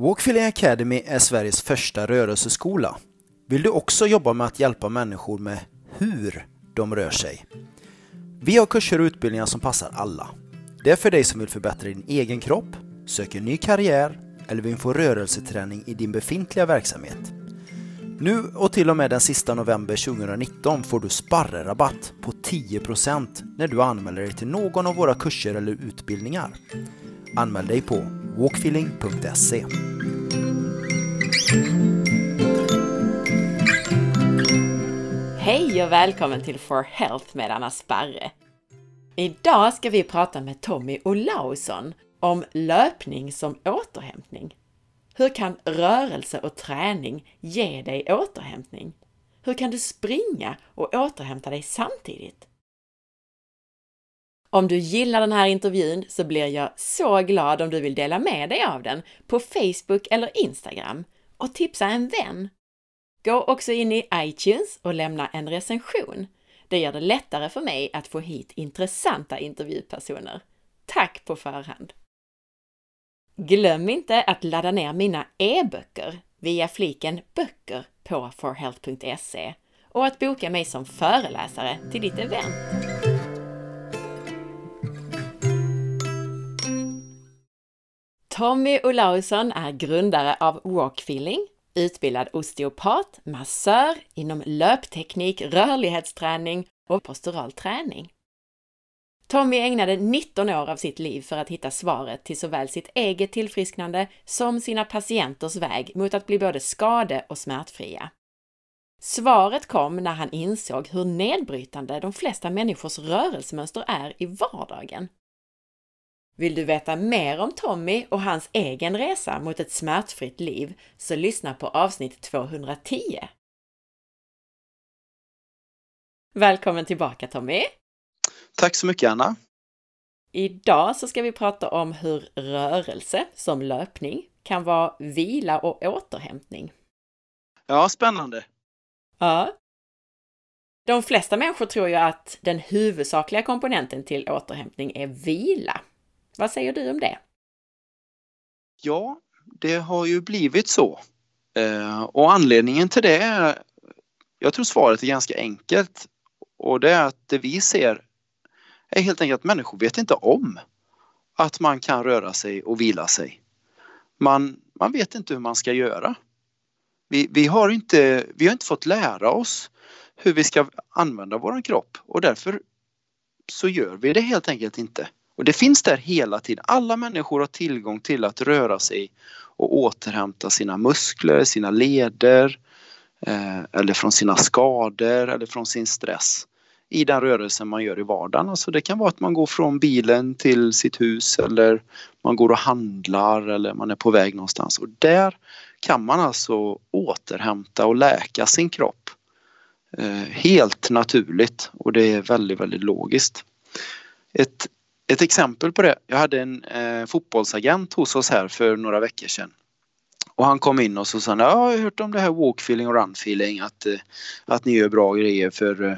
Walkfilling Academy är Sveriges första rörelseskola. Vill du också jobba med att hjälpa människor med hur de rör sig? Vi har kurser och utbildningar som passar alla. Det är för dig som vill förbättra din egen kropp, söker ny karriär eller vill få rörelseträning i din befintliga verksamhet. Nu och till och med den sista november 2019 får du sparrerabatt på 10% när du anmäler dig till någon av våra kurser eller utbildningar. Anmäl dig på walkfeeling.se. Hej och välkommen till For Health med Anna Sparre. Idag ska vi prata med Tommy Olausson om löpning som återhämtning. Hur kan rörelse och träning ge dig återhämtning? Hur kan du springa och återhämta dig samtidigt? Om du gillar den här intervjun så blir jag så glad om du vill dela med dig av den på Facebook eller Instagram och tipsa en vän. Gå också in i iTunes och lämna en recension. Det gör det lättare för mig att få hit intressanta intervjupersoner. Tack på förhand! Glöm inte att ladda ner mina e-böcker via fliken Böcker på forhealth.se och att boka mig som föreläsare till ditt event. Tommy Olausson är grundare av Walkfeeling, utbildad osteopat, massör inom löpteknik, rörlighetsträning och postural träning. Tommy ägnade 19 år av sitt liv för att hitta svaret till såväl sitt eget tillfrisknande som sina patienters väg mot att bli både skade och smärtfria. Svaret kom när han insåg hur nedbrytande de flesta människors rörelsemönster är i vardagen. Vill du veta mer om Tommy och hans egen resa mot ett smärtfritt liv så lyssna på avsnitt 210. Välkommen tillbaka Tommy! Tack så mycket Anna! Idag så ska vi prata om hur rörelse, som löpning, kan vara vila och återhämtning. Ja, spännande! Ja. De flesta människor tror ju att den huvudsakliga komponenten till återhämtning är vila. Vad säger du om det? Ja, det har ju blivit så. Eh, och anledningen till det är, jag tror svaret är ganska enkelt. Och det är att det vi ser är helt enkelt att människor vet inte om att man kan röra sig och vila sig. Man, man vet inte hur man ska göra. Vi, vi, har inte, vi har inte fått lära oss hur vi ska använda vår kropp och därför så gör vi det helt enkelt inte. Och det finns där hela tiden. Alla människor har tillgång till att röra sig och återhämta sina muskler, sina leder eh, eller från sina skador eller från sin stress i den rörelse man gör i vardagen. Alltså det kan vara att man går från bilen till sitt hus eller man går och handlar eller man är på väg någonstans. Och där kan man alltså återhämta och läka sin kropp eh, helt naturligt och det är väldigt, väldigt logiskt. Ett ett exempel på det. Jag hade en eh, fotbollsagent hos oss här för några veckor sedan. Och han kom in och så sa han, jag har hört om det här walkfeeling och runfeeling att, eh, att ni gör bra grejer för, eh,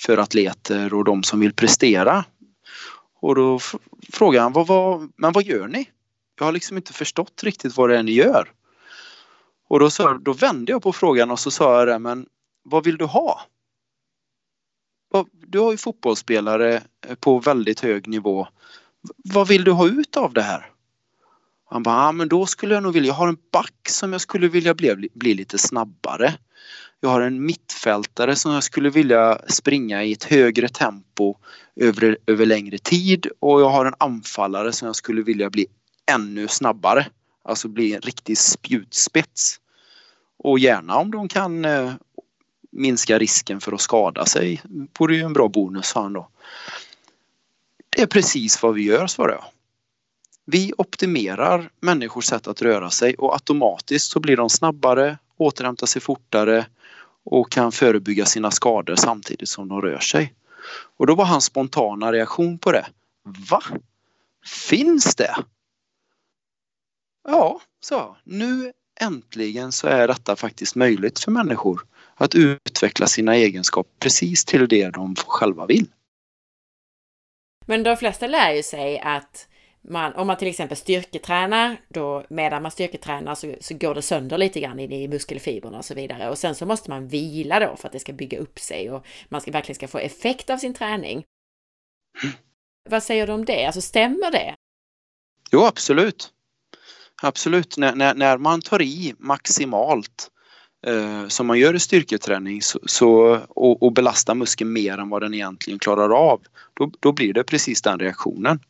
för atleter och de som vill prestera. Och då frågade han, vad, vad, men vad gör ni? Jag har liksom inte förstått riktigt vad det är ni gör. Och då, sa, då vände jag på frågan och så sa jag det, men vad vill du ha? Du har ju fotbollsspelare eh, på väldigt hög nivå. Vad vill du ha ut av det här? Han bara, ja men då skulle jag nog vilja, jag har en back som jag skulle vilja bli, bli lite snabbare. Jag har en mittfältare som jag skulle vilja springa i ett högre tempo över, över längre tid och jag har en anfallare som jag skulle vilja bli ännu snabbare. Alltså bli en riktig spjutspets. Och gärna om de kan eh, minska risken för att skada sig vore ju en bra bonus, sa han då. Det är precis vad vi gör, svarar jag. Vi optimerar människors sätt att röra sig och automatiskt så blir de snabbare, återhämtar sig fortare och kan förebygga sina skador samtidigt som de rör sig. Och då var hans spontana reaktion på det. Va? Finns det? Ja, så nu äntligen så är detta faktiskt möjligt för människor att utveckla sina egenskaper precis till det de själva vill. Men de flesta lär ju sig att man, om man till exempel styrketränar, då medan man styrketränar så, så går det sönder lite grann i, i muskelfibrerna och så vidare. Och sen så måste man vila då för att det ska bygga upp sig och man ska, verkligen ska få effekt av sin träning. Mm. Vad säger du om det? Alltså stämmer det? Jo, absolut. Absolut. När, när, när man tar i maximalt eh, som man gör i styrketräning så, så, och, och belastar muskeln mer än vad den egentligen klarar av, då, då blir det precis den reaktionen.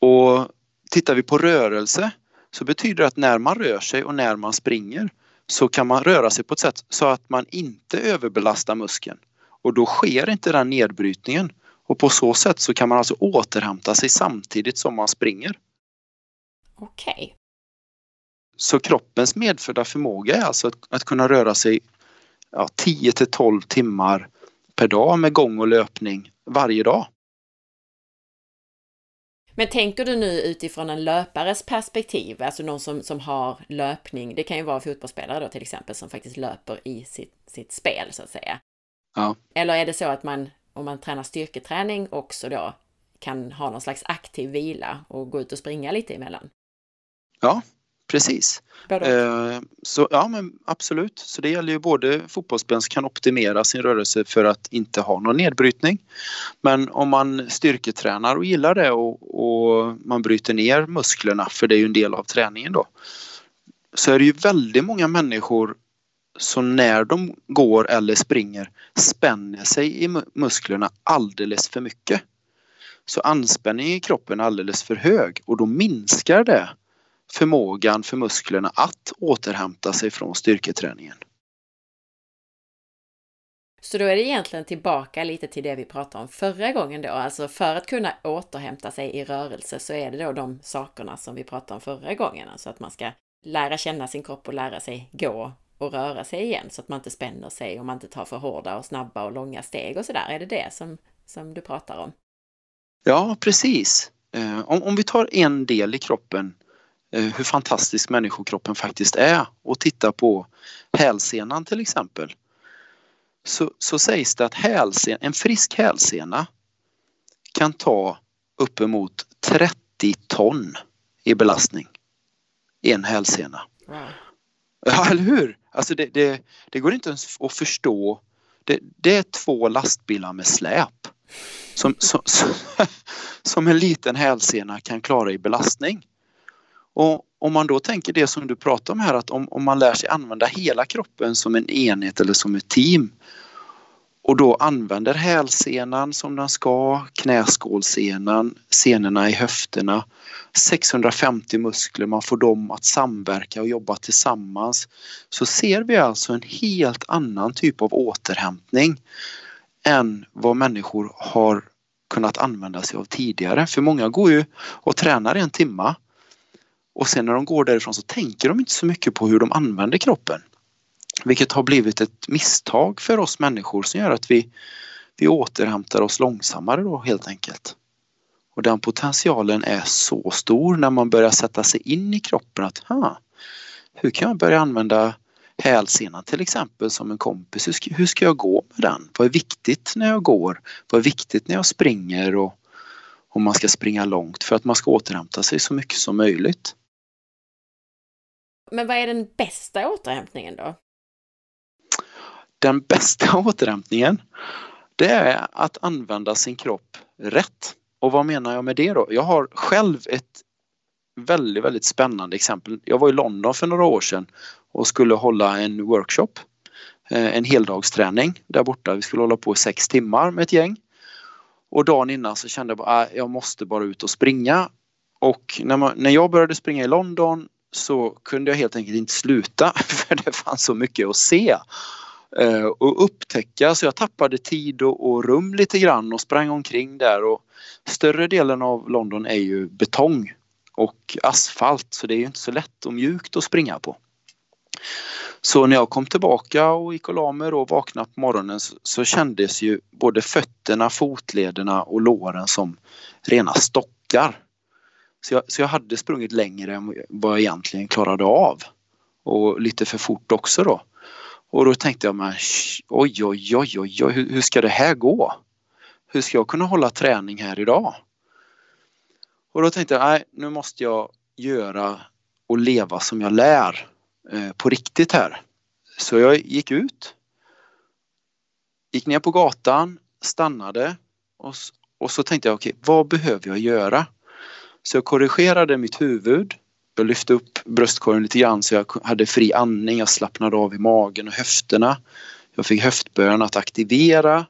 Och tittar vi på rörelse så betyder det att när man rör sig och när man springer så kan man röra sig på ett sätt så att man inte överbelastar muskeln. Och då sker inte den nedbrytningen. Och på så sätt så kan man alltså återhämta sig samtidigt som man springer. Okej. Så kroppens medfödda förmåga är alltså att, att kunna röra sig ja, 10 till 12 timmar per dag med gång och löpning varje dag. Men tänker du nu utifrån en löpares perspektiv, alltså någon som, som har löpning, det kan ju vara fotbollsspelare då till exempel som faktiskt löper i sitt, sitt spel så att säga. Ja. Eller är det så att man, om man tränar styrketräning också då, kan ha någon slags aktiv vila och gå ut och springa lite emellan? Ja, Precis. Eh, så ja men absolut. Så det gäller ju både fotbollsspelare som kan optimera sin rörelse för att inte ha någon nedbrytning. Men om man styrketränar och gillar det och, och man bryter ner musklerna, för det är ju en del av träningen då. Så är det ju väldigt många människor som när de går eller springer spänner sig i musklerna alldeles för mycket. Så anspänningen i kroppen är alldeles för hög och då minskar det förmågan för musklerna att återhämta sig från styrketräningen. Så då är det egentligen tillbaka lite till det vi pratade om förra gången då, alltså för att kunna återhämta sig i rörelse så är det då de sakerna som vi pratade om förra gången, alltså att man ska lära känna sin kropp och lära sig gå och röra sig igen så att man inte spänner sig och man inte tar för hårda och snabba och långa steg och sådär. Är det det som, som du pratar om? Ja, precis. Eh, om, om vi tar en del i kroppen hur fantastisk människokroppen faktiskt är och titta på hälsenan till exempel. Så, så sägs det att hälsen, en frisk hälsena kan ta uppemot 30 ton i belastning. En hälsena. Wow. Ja, eller hur? Alltså det, det, det, går inte ens att förstå. Det, det är två lastbilar med släp som, som, som, som en liten hälsena kan klara i belastning. Och om man då tänker det som du pratar om här att om, om man lär sig använda hela kroppen som en enhet eller som ett team och då använder hälsenan som den ska, knäskålsenan, senorna i höfterna, 650 muskler, man får dem att samverka och jobba tillsammans så ser vi alltså en helt annan typ av återhämtning än vad människor har kunnat använda sig av tidigare. För många går ju och tränar en timma och sen när de går därifrån så tänker de inte så mycket på hur de använder kroppen. Vilket har blivit ett misstag för oss människor som gör att vi, vi återhämtar oss långsammare då helt enkelt. Och den potentialen är så stor när man börjar sätta sig in i kroppen att ha, hur kan jag börja använda hälsenan till exempel som en kompis. Hur ska, hur ska jag gå med den? Vad är viktigt när jag går? Vad är viktigt när jag springer och om man ska springa långt för att man ska återhämta sig så mycket som möjligt. Men vad är den bästa återhämtningen då? Den bästa återhämtningen det är att använda sin kropp rätt. Och vad menar jag med det då? Jag har själv ett väldigt, väldigt spännande exempel. Jag var i London för några år sedan och skulle hålla en workshop, eh, en heldagsträning där borta. Vi skulle hålla på i sex timmar med ett gäng. Och dagen innan så kände jag att ah, jag måste bara ut och springa. Och när, man, när jag började springa i London så kunde jag helt enkelt inte sluta för det fanns så mycket att se eh, och upptäcka så jag tappade tid och, rum lite grann och sprang omkring där och större delen av London är ju betong och asfalt så det är inte så lätt och mjukt att springa på. Så när jag kom tillbaka och gick och la mig och vaknade på morgonen så kändes ju både fötterna, fotlederna och låren som rena stockar. Så jag, så jag hade sprungit längre än vad jag egentligen klarade av. Och lite för fort också då. Och då tänkte jag men oj, oj, oj, oj, oj hur, hur ska det här gå? Hur ska jag kunna hålla träning här idag? Och då tänkte jag, nej, nu måste jag göra och leva som jag lär eh, på riktigt här. Så jag gick ut, gick ner på gatan, stannade och, och så tänkte jag, okej, okay, vad behöver jag göra? Så jag korrigerade mitt huvud. Jag lyfte upp bröstkorgen lite grann så jag hade fri andning. Jag slappnade av i magen och höfterna. Jag fick höftböjarna att aktivera.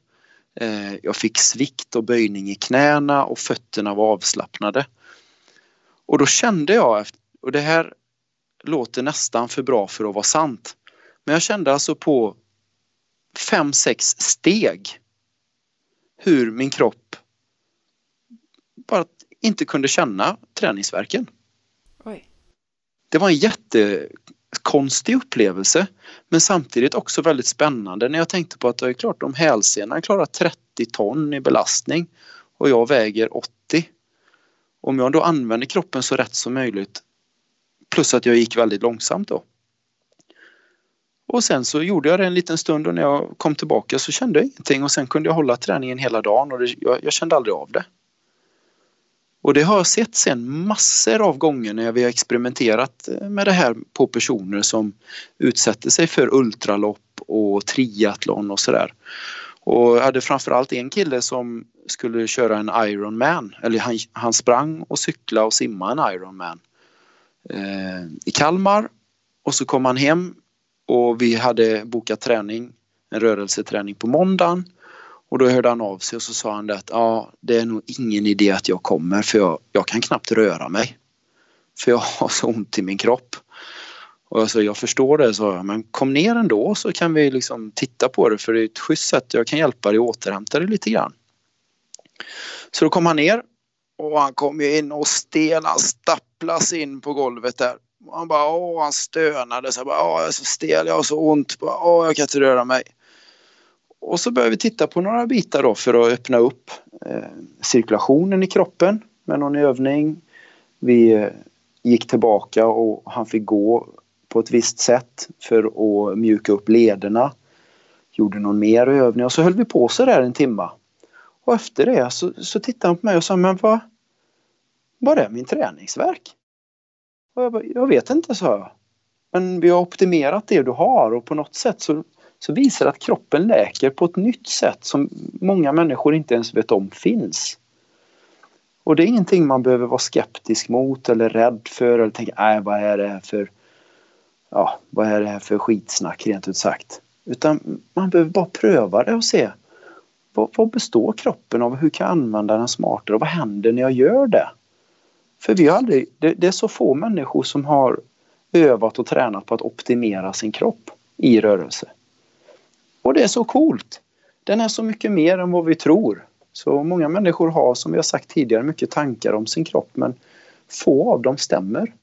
Eh, jag fick svikt och böjning i knäna och fötterna var avslappnade. Och då kände jag, och det här låter nästan för bra för att vara sant, men jag kände alltså på fem, sex steg hur min kropp bara inte kunde känna träningsverken. Oj. Det var en jättekonstig upplevelse men samtidigt också väldigt spännande när jag tänkte på att det är klart om hälsenan klarar 30 ton i belastning och jag väger 80. Om jag då använder kroppen så rätt som möjligt plus att jag gick väldigt långsamt då. Och sen så gjorde jag det en liten stund och när jag kom tillbaka så kände jag ingenting och sen kunde jag hålla träningen hela dagen och det, jag, jag kände aldrig av det. Och det har jag sett sen massor av gånger när vi har experimenterat med det här på personer som utsätter sig för ultralopp och triathlon och sådär. Och jag hade framförallt en kille som skulle köra en Ironman, eller han, han sprang och cyklade och simmade en Ironman eh, i Kalmar och så kom han hem och vi hade bokat träning, en rörelseträning på måndagen och då hörde han av sig och så sa han det att ja, det är nog ingen idé att jag kommer för jag, jag kan knappt röra mig. För jag har så ont i min kropp. Och jag sa, jag förstår det, sa jag, men kom ner ändå så kan vi liksom titta på det för det är ett schysst sätt. Jag kan hjälpa dig att återhämta dig lite grann. Så då kom han ner och han kom ju in och stel, han stapplas in på golvet där. Och han bara, åh, han stönade. Så jag bara, åh, jag är så stel, jag har så ont. Åh, jag kan inte röra mig. Och så började vi titta på några bitar då för att öppna upp eh, cirkulationen i kroppen med någon övning. Vi eh, gick tillbaka och han fick gå på ett visst sätt för att mjuka upp lederna. Gjorde någon mer övning och så höll vi på så där en timma. Och efter det så, så tittade han på mig och sa, men vad, vad är min träningsverk? Och jag, bara, jag vet inte, sa jag. Men vi har optimerat det du har och på något sätt så så visar det att kroppen läker på ett nytt sätt som många människor inte ens vet om finns. Och det är ingenting man behöver vara skeptisk mot eller rädd för eller tänka, nej vad är det här för, ja, vad är det här för skitsnack rent ut sagt. Utan man behöver bara pröva det och se vad, vad består kroppen av? Hur kan jag använda den smartare? Och vad händer när jag gör det? För vi har aldrig, det, det är så få människor som har övat och tränat på att optimera sin kropp i rörelse. Och det är så coolt. Den är så mycket mer än vad vi tror. Så många människor har, som vi har sagt tidigare, mycket tankar om sin kropp men få av dem stämmer.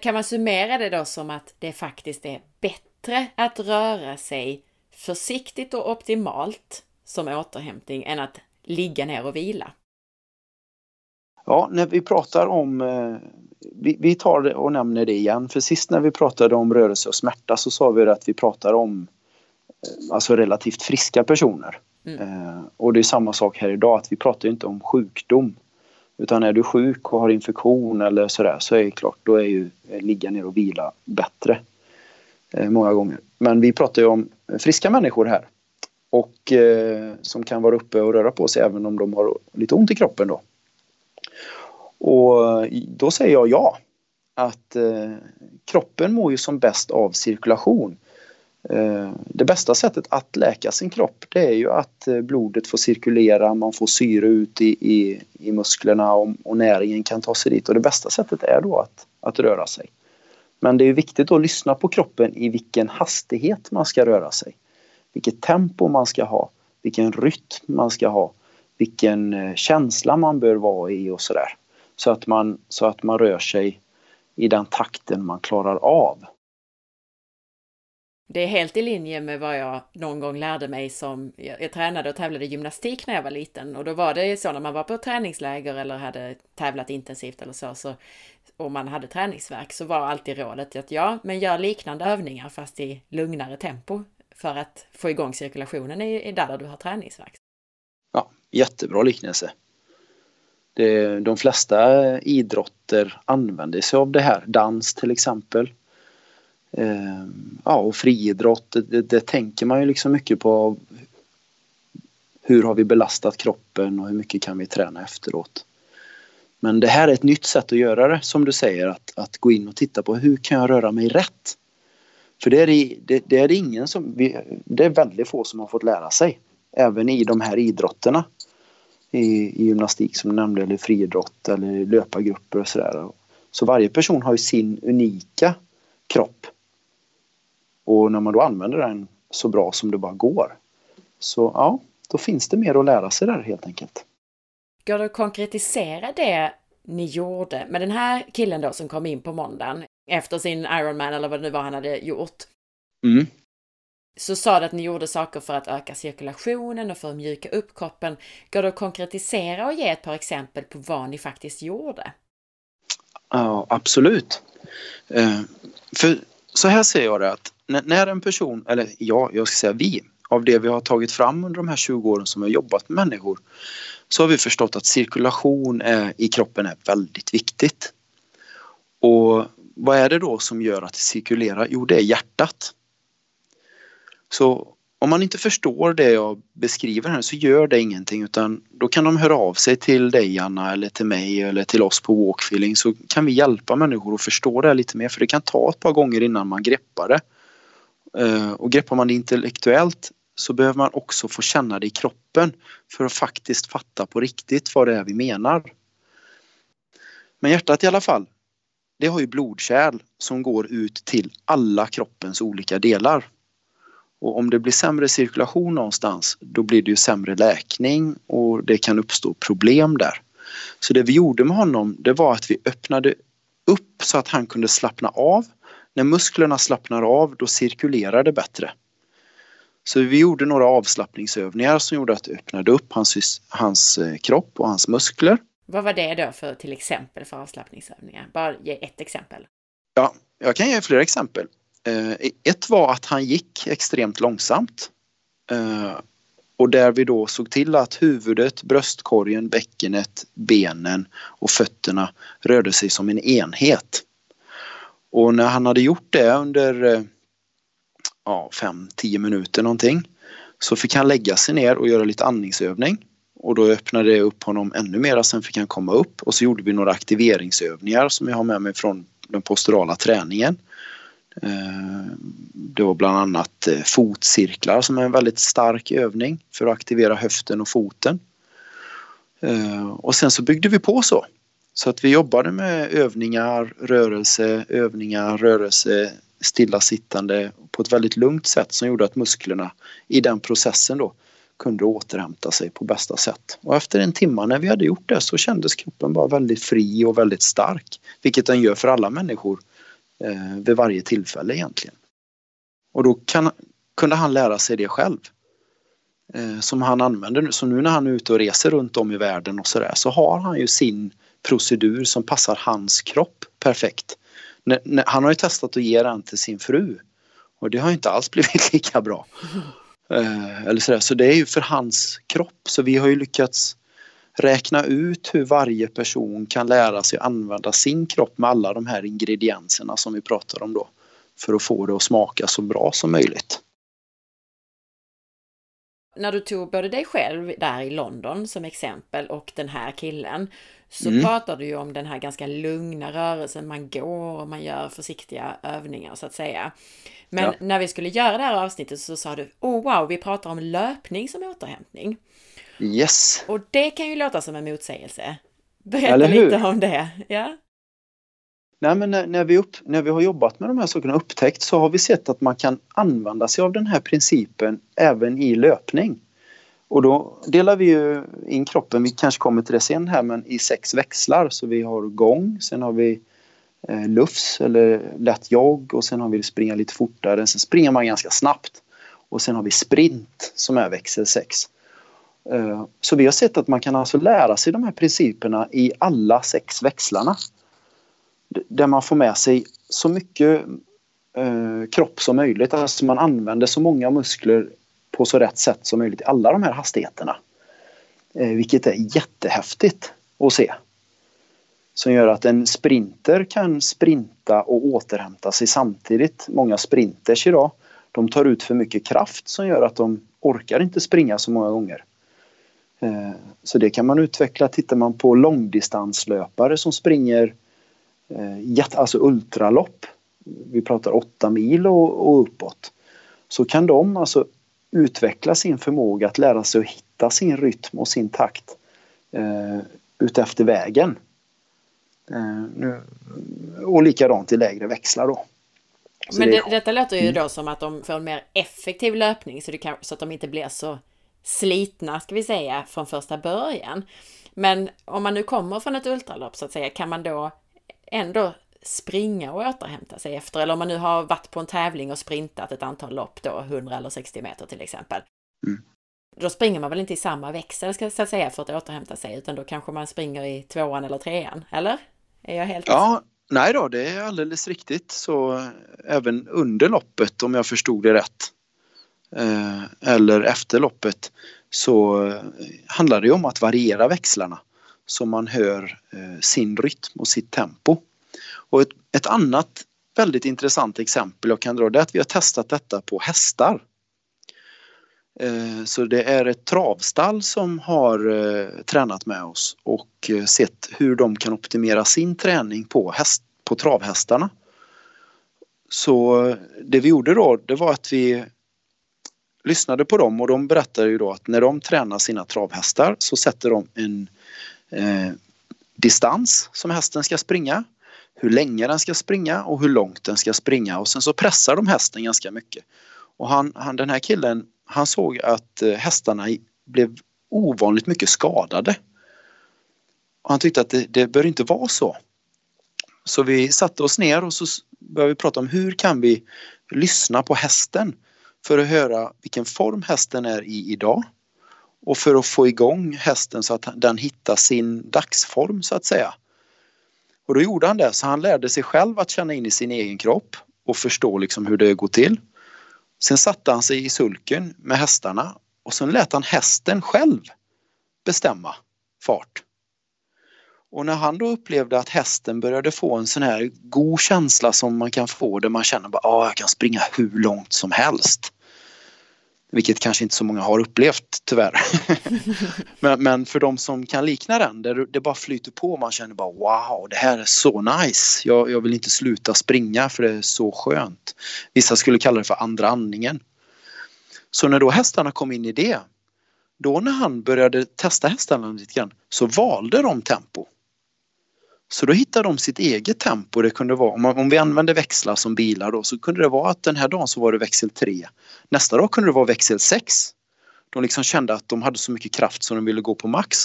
Kan man summera det då som att det faktiskt är bättre att röra sig försiktigt och optimalt som återhämtning än att ligga ner och vila? Ja, när vi pratar om, eh, vi, tar det och nämner det igen, för sist när vi pratade om rörelse och smärta så sa vi att vi pratar om alltså relativt friska personer. Mm. Eh, och det är samma sak här idag att vi pratar inte om sjukdom. Utan är du sjuk och har infektion eller sådär så är det klart, då är ju eh, ligga ner och vila bättre. Eh, många gånger. Men vi pratar ju om friska människor här. Och eh, som kan vara uppe och röra på sig även om de har lite ont i kroppen då. Och då säger jag ja. Att eh, kroppen mår ju som bäst av cirkulation. Eh, det bästa sättet att läka sin kropp det är ju att eh, blodet får cirkulera, man får syre ut i, i, i musklerna och, och, näringen kan ta sig dit. Och det bästa sättet är då att, att röra sig. Men det är viktigt att lyssna på kroppen i vilken hastighet man ska röra sig. Vilket tempo man ska ha, vilken rytm man ska ha, vilken eh, känsla man bör vara i och sådär. Så att man, så att man rör sig i den takten man klarar av. Det är helt i linje med vad jag någon gång lärde mig som, jag, jag tränade och tävlade gymnastik när jag var liten och då var det så när man var på träningsläger eller hade tävlat intensivt eller så, så och man hade träningsverk så var alltid rådet att ja, men gör liknande övningar fast i lugnare tempo för att få igång cirkulationen i, i där, där du har träningsverk. Ja, jättebra liknelse. Det, de flesta idrotter använder sig av det här. Dans till exempel. Ehm, ja, och friidrott, det, det, tänker man ju liksom mycket på. Hur har vi belastat kroppen och hur mycket kan vi träna efteråt? Men det här är ett nytt sätt att göra det, som du säger, att, att gå in och titta på hur kan jag röra mig rätt? För det är det, det är det ingen som, vi, det är väldigt få som har fått lära sig. Även i de här idrotterna. I, i gymnastik som du nämnde, eller friidrott eller löpargrupper och sådär. Så varje person har ju sin unika kropp. Och när man då använder den så bra som det bara går. Så ja, då finns det mer att lära sig där helt enkelt. Går det att konkretisera det ni gjorde med den här killen då som kom in på måndagen efter sin Ironman eller vad det nu var han hade gjort? Mm. Så sa du att ni gjorde saker för att öka cirkulationen och för att mjuka upp kroppen. Går det att konkretisera och ge ett par exempel på vad ni faktiskt gjorde? Ja, absolut. Eh, för så här ser jag det att när en person, eller ja, jag ska säga vi, av det vi har tagit fram under de här 20 åren som vi har jobbat med människor så har vi förstått att cirkulation är, i kroppen är väldigt viktigt. Och vad är det då som gör att det cirkulerar? Jo, det är hjärtat. Så om man inte förstår det jag beskriver här så gör det ingenting utan då kan de höra av sig till dig Anna eller till mig eller till oss på Walkfeeling så kan vi hjälpa människor att förstå det lite mer för det kan ta ett par gånger innan man greppar det. Eh, och greppar man det intellektuellt så behöver man också få känna det i kroppen för att faktiskt fatta på riktigt vad det är vi menar. Men hjärtat i alla fall, det har ju blodkärl som går ut till alla kroppens olika delar. Och om det blir sämre cirkulation någonstans då blir det ju sämre läkning och det kan uppstå problem där. Så det vi gjorde med honom det var att vi öppnade upp så att han kunde slappna av. När musklerna slappnar av då cirkulerar det bättre. Så vi gjorde några avslappningsövningar som gjorde att det öppnade upp hans, hans eh, kropp och hans muskler. Vad var det då för till exempel för avslappningsövningar? Bara ge ett exempel. Ja, jag kan ge fler exempel. Eh, ett var att han gick extremt långsamt. Eh, och där vi då såg till att huvudet, bröstkorgen, bäckenet, benen och fötterna rörde sig som en enhet. Och när han hade gjort det under eh, 5-10 minuter någonting så fick han lägga sig ner och göra lite andningsövning. Och då öppnade det upp honom ännu mer. Sen fick han komma upp och så gjorde vi några aktiveringsövningar som jag har med mig från den posturala träningen. Eh, det var bland annat eh, fotcirklar som är en väldigt stark övning för att aktivera höften och foten. Eh, och sen så byggde vi på så. Så att vi jobbade med övningar, rörelse, övningar, rörelse, stillasittande på ett väldigt lugnt sätt som gjorde att musklerna i den processen då kunde återhämta sig på bästa sätt. Och efter en timme när vi hade gjort det så kändes kroppen bara väldigt fri och väldigt stark. Vilket den gör för alla människor eh, vid varje tillfälle egentligen. Och då kan, kunde han lära sig det själv. Eh, som han använder nu. Så nu när han är ute och reser runt om i världen och sådär så har han ju sin procedur som passar hans kropp perfekt. Han har ju testat att ge den till sin fru och det har inte alls blivit lika bra. Eh, eller sådär. Så det är ju för hans kropp så vi har ju lyckats räkna ut hur varje person kan lära sig använda sin kropp med alla de här ingredienserna som vi pratar om då för att få det att smaka så bra som möjligt. När du tog både dig själv där i London som exempel och den här killen så mm. pratar du ju om den här ganska lugna rörelsen. Man går och man gör försiktiga övningar så att säga. Men ja. när vi skulle göra det här avsnittet så sa du, oh wow, vi pratar om löpning som återhämtning. Yes. Och det kan ju låta som en motsägelse. Berätta lite om det. Ja. Nej, men när, när, vi upp, när vi har jobbat med de här sakerna och upptäckt så har vi sett att man kan använda sig av den här principen även i löpning. Och då delar vi ju in kroppen, vi kanske kommer till det sen här, men i sex växlar. Så vi har gång, sen har vi eh, lufs eller lätt jogg och sen har vi springa lite fortare. Sen springer man ganska snabbt. Och sen har vi sprint som är växel 6. Eh, så vi har sett att man kan alltså lära sig de här principerna i alla sex växlarna. Där man får med sig så mycket eh, kropp som möjligt. Alltså man använder så många muskler på så rätt sätt som möjligt i alla de här hastigheterna. Eh, vilket är jättehäftigt. att se. Som gör att en sprinter kan sprinta och återhämta sig samtidigt. Många sprinters idag, de tar ut för mycket kraft som gör att de orkar inte springa så många gånger. Eh, så det kan man utveckla. Tittar man på långdistanslöpare som springer eh, alltså ultralopp, vi pratar 8 mil och uppåt, så kan de alltså utveckla sin förmåga att lära sig att hitta sin rytm och sin takt eh, utefter vägen. Eh, nu, och likadant i lägre växlar då. Så Men det, detta låter ju mm. då som att de får en mer effektiv löpning så, det kan, så att de inte blir så slitna, ska vi säga, från första början. Men om man nu kommer från ett ultralopp så att säga, kan man då ändå springa och återhämta sig efter? Eller om man nu har varit på en tävling och sprintat ett antal lopp då, 100 eller 60 meter till exempel. Mm. Då springer man väl inte i samma växel ska jag säga för att återhämta sig, utan då kanske man springer i tvåan eller trean, eller? Är jag helt... Ja, nej då, det är alldeles riktigt. Så även under loppet, om jag förstod det rätt, Eh, eller efter loppet, så eh, handlar det om att variera växlarna så man hör eh, sin rytm och sitt tempo. Och ett, ett annat väldigt intressant exempel jag kan dra det är att vi har testat detta på hästar. Så det är ett travstall som har tränat med oss och sett hur de kan optimera sin träning på, häst, på travhästarna. Så det vi gjorde då det var att vi lyssnade på dem och de berättade ju då att när de tränar sina travhästar så sätter de en eh, distans som hästen ska springa hur länge den ska springa och hur långt den ska springa och sen så pressar de hästen ganska mycket. Och han, han, den här killen han såg att eh, hästarna blev ovanligt mycket skadade. Och han tyckte att det, det bör inte vara så. Så vi satte oss ner och så började vi prata om hur kan vi lyssna på hästen för att höra vilken form hästen är i idag och för att få igång hästen så att den hittar sin dagsform så att säga. Och då gjorde han det, så han lärde sig själv att känna in i sin egen kropp och förstå liksom hur det går till. Sen satte han sig i sulken med hästarna och sen lät han hästen själv bestämma fart. Och när han då upplevde att hästen började få en sån här god känsla som man kan få där man känner att ah, jag kan springa hur långt som helst. Vilket kanske inte så många har upplevt tyvärr. men, men, för de som kan likna den, där det bara flyter på man känner bara wow, det här är så nice. Jag, jag vill inte sluta springa för det är så skönt. Vissa skulle kalla det för andra andningen. Så när då hästarna kom in i det, då när han började testa hästarna lite grann så valde de tempo. Så då hittade de sitt eget tempo. Det kunde vara, om, om vi använde växlar som bilar då så kunde det vara att den här dagen så var det växel 3. Nästa dag kunde det vara växel 6. De liksom kände att de hade så mycket kraft så de ville gå på max.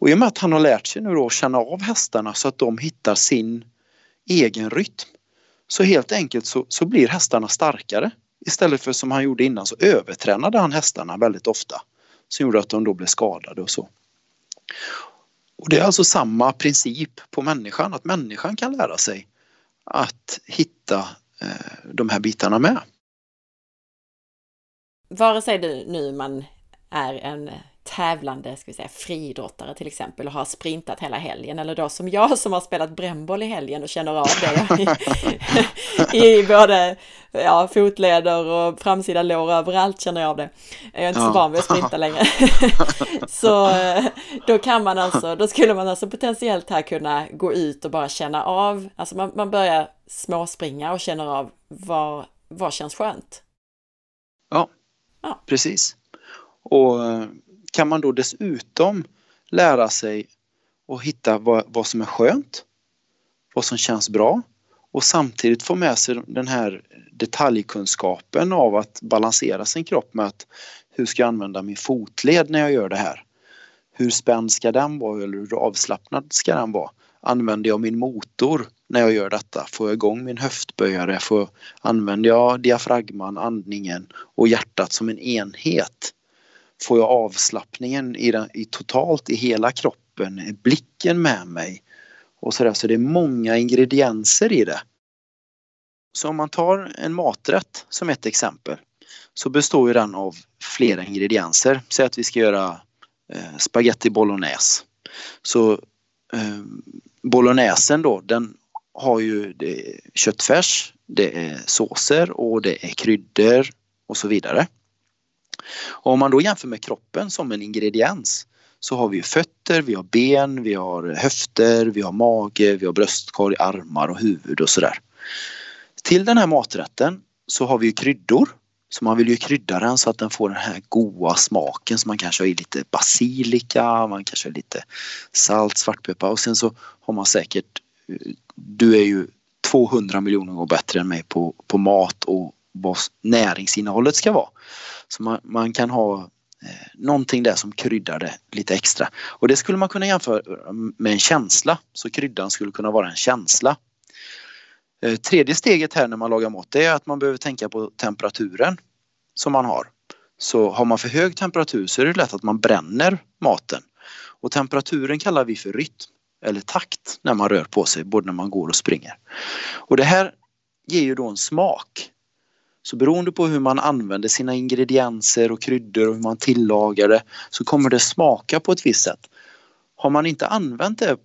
Och i och med att han har lärt sig nu då att känna av hästarna så att de hittar sin egen rytm. Så helt enkelt så, så blir hästarna starkare. Istället för som han gjorde innan så övertränade han hästarna väldigt ofta. Som gjorde att de då blev skadade och så. Och det är alltså samma princip på människan, att människan kan lära sig att hitta eh, de här bitarna med. Vare sig du nu man är en tävlande ska vi säga, friidrottare till exempel och har sprintat hela helgen eller då som jag som har spelat brännboll i helgen och känner av det i, i både ja, fotleder och framsida lår överallt känner jag av det. Jag är inte så van vid att sprinta längre. så då kan man alltså, då skulle man alltså potentiellt här kunna gå ut och bara känna av, alltså man, man börjar småspringa och känner av vad, vad känns skönt. Ja, ja. precis. Och kan man då dessutom lära sig att hitta vad, vad som är skönt, vad som känns bra och samtidigt få med sig den här detaljkunskapen av att balansera sin kropp med att hur ska jag använda min fotled när jag gör det här? Hur spänd ska den vara eller hur avslappnad ska den vara? Använder jag min motor när jag gör detta? Får jag igång min höftböjare? Får, använder jag diafragman, andningen och hjärtat som en enhet? Får jag avslappningen i, den, i totalt i hela kroppen? Är blicken med mig? Och så, där. så det är många ingredienser i det. Så om man tar en maträtt som ett exempel så består ju den av flera ingredienser. Säg att vi ska göra eh, spaghetti bolognese. Så eh, bolognesen då, den har ju det köttfärs, det är såser och det är kryddor och så vidare. Och om man då jämför med kroppen som en ingrediens så har vi fötter, vi har ben, vi har höfter, vi har mage, vi har bröstkorg, armar och huvud och sådär. Till den här maträtten så har vi kryddor. Så man vill ju krydda den så att den får den här goda smaken så man kanske har i lite basilika, man kanske har lite salt, svartpeppar och sen så har man säkert Du är ju 200 miljoner gånger bättre än mig på, på mat och vad näringsinnehållet ska vara. Så man, man kan ha eh, någonting där som kryddar det lite extra. Och det skulle man kunna jämföra mm, med en känsla. Så kryddan skulle kunna vara en känsla. Eh, tredje steget här när man lagar mat det är att man behöver tänka på temperaturen som man har. Så har man för hög temperatur så är det lätt att man bränner maten. Och temperaturen kallar vi för rytm eller takt när man rör på sig, både när man går och springer. Och det här ger ju då en smak. Så beroende på hur man använder sina ingredienser och kryddor och hur man tillagar det så kommer det smaka på ett visst sätt. Har man inte använt det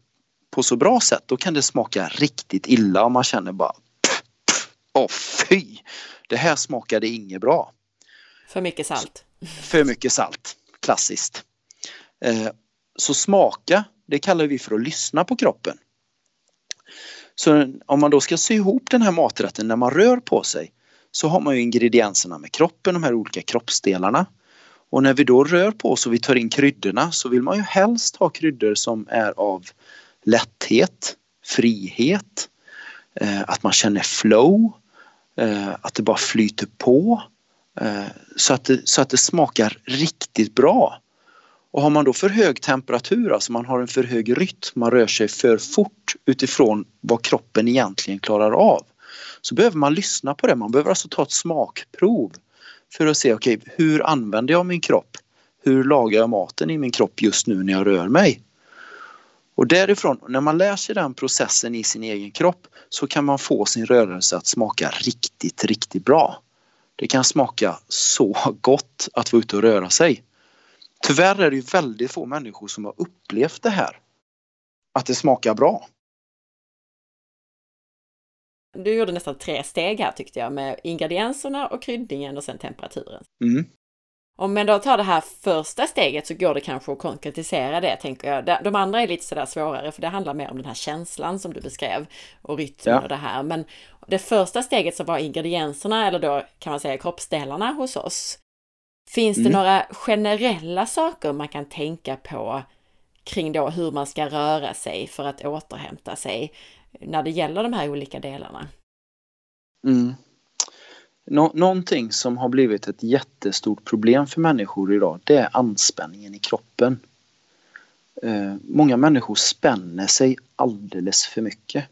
på så bra sätt då kan det smaka riktigt illa och man känner bara Åh fy! Det här smakade inget bra. För mycket salt. För mycket salt. Klassiskt. Eh, så smaka, det kallar vi för att lyssna på kroppen. Så om man då ska sy ihop den här maträtten när man rör på sig så har man ju ingredienserna med kroppen, de här olika kroppsdelarna. Och när vi då rör på oss och vi tar in kryddorna så vill man ju helst ha kryddor som är av lätthet, frihet, eh, att man känner flow, eh, att det bara flyter på. Eh, så att, det, så att det smakar riktigt bra. Och har man då för hög temperatur, alltså man har en för hög rytm, man rör sig för fort utifrån vad kroppen egentligen klarar av. Så behöver man lyssna på det, man behöver alltså ta ett smakprov för att se, okej, okay, hur använder jag min kropp? Hur lagar jag maten i min kropp just nu när jag rör mig? Och därifrån, när man lär sig den processen i sin egen kropp så kan man få sin rörelse att smaka riktigt, riktigt bra. Det kan smaka så gott att vara ute och röra sig. Tyvärr är det väldigt få människor som har upplevt det här. Att det smakar bra. Du gjorde nästan tre steg här tyckte jag med ingredienserna och kryddningen och sen temperaturen. Mm. Om man då tar det här första steget så går det kanske att konkretisera det, tänker jag. De andra är lite sådär svårare, för det handlar mer om den här känslan som du beskrev och rytmen ja. och det här. Men det första steget som var ingredienserna, eller då kan man säga kroppsdelarna hos oss. Finns mm. det några generella saker man kan tänka på kring då hur man ska röra sig för att återhämta sig när det gäller de här olika delarna? Mm. Nå någonting som har blivit ett jättestort problem för människor idag det är anspänningen i kroppen. Eh, många människor spänner sig alldeles för mycket.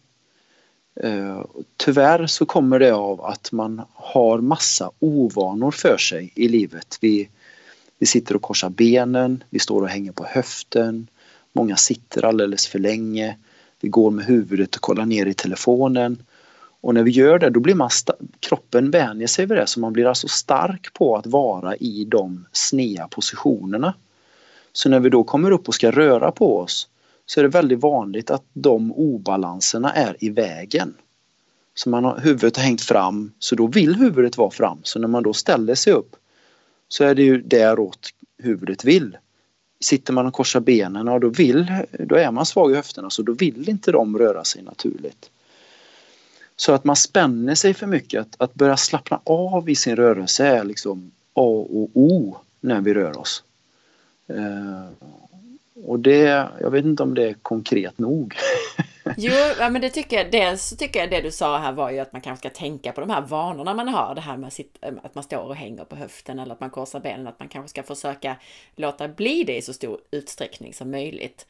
Eh, tyvärr så kommer det av att man har massa ovanor för sig i livet. Vi, vi sitter och korsar benen, vi står och hänger på höften, många sitter alldeles för länge, vi går med huvudet och kollar ner i telefonen. Och när vi gör det då blir man kroppen vänjer sig vid det så man blir alltså stark på att vara i de snea positionerna. Så när vi då kommer upp och ska röra på oss så är det väldigt vanligt att de obalanserna är i vägen. Så man har, huvudet har hängt fram så då vill huvudet vara fram. Så när man då ställer sig upp så är det ju däråt huvudet vill. Sitter man och korsar benen, och då, vill, då är man svag i höfterna så då vill inte de röra sig naturligt. Så att man spänner sig för mycket, att, att börja slappna av i sin rörelse är liksom A och O när vi rör oss. Eh, och det, jag vet inte om det är konkret nog. jo, ja, men det tycker jag. Dels tycker jag det du sa här var ju att man kanske ska tänka på de här vanorna man har. Det här med eh, att man står och hänger på höften eller att man korsar benen. Att man kanske ska försöka låta bli det i så stor utsträckning som möjligt.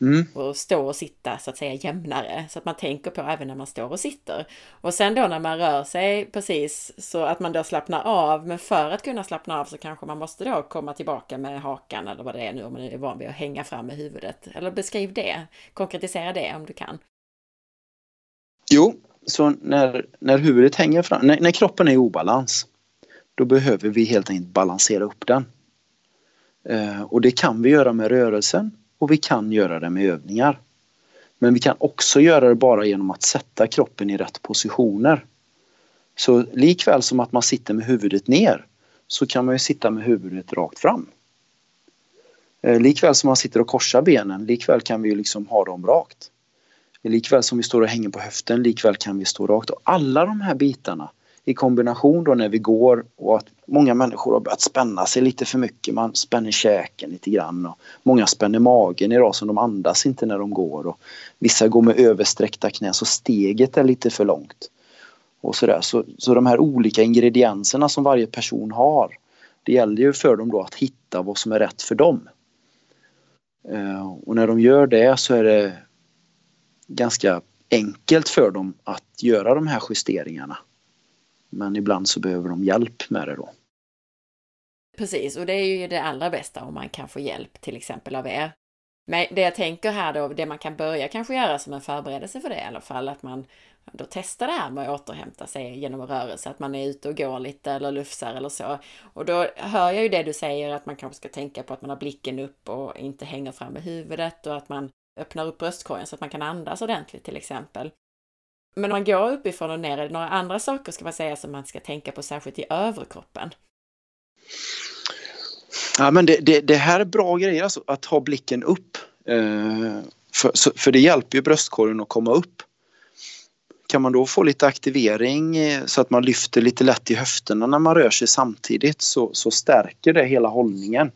Mm. Och stå och sitta så att säga jämnare så att man tänker på även när man står och sitter. Och sen då när man rör sig precis så att man då slappnar av. Men för att kunna slappna av så kanske man måste då komma tillbaka med hakan eller vad det är nu om man är van vid att hänga fram med huvudet. Eller beskriv det, konkretisera det om du kan. Jo, så när, när huvudet hänger fram, när, när kroppen är i obalans då behöver vi helt enkelt balansera upp den. Eh, och det kan vi göra med rörelsen och vi kan göra det med övningar. Men vi kan också göra det bara genom att sätta kroppen i rätt positioner. Så likväl som att man sitter med huvudet ner så kan man ju sitta med huvudet rakt fram. Eh, likväl som man sitter och korsar benen, likväl kan vi liksom ha dem rakt. Likväl som vi står och hänger på höften, likväl kan vi stå rakt. Och alla de här bitarna i kombination då när vi går och att många människor har börjat spänna sig lite för mycket. Man spänner käken lite grann och många spänner magen idag så de andas inte när de går. Och vissa går med översträckta knän så steget är lite för långt. Och så, där. Så, så de här olika ingredienserna som varje person har det gäller ju för dem då att hitta vad som är rätt för dem. Eh, och när de gör det så är det ganska enkelt för dem att göra de här justeringarna. Men ibland så behöver de hjälp med det då. Precis, och det är ju det allra bästa om man kan få hjälp till exempel av er. Men det jag tänker här då, det man kan börja kanske göra som en förberedelse för det i alla fall, att man då testar det här med att återhämta sig genom rörelse, att man är ute och går lite eller lufsar eller så. Och då hör jag ju det du säger att man kanske ska tänka på att man har blicken upp och inte hänger fram med huvudet och att man öppnar upp bröstkorgen så att man kan andas ordentligt till exempel. Men om man går uppifrån och ner, är det några andra saker ska man säga som man ska tänka på särskilt i överkroppen? Ja men det, det, det här är bra grejer alltså, att ha blicken upp. Eh, för, för det hjälper ju bröstkorgen att komma upp. Kan man då få lite aktivering eh, så att man lyfter lite lätt i höfterna när man rör sig samtidigt så, så stärker det hela hållningen.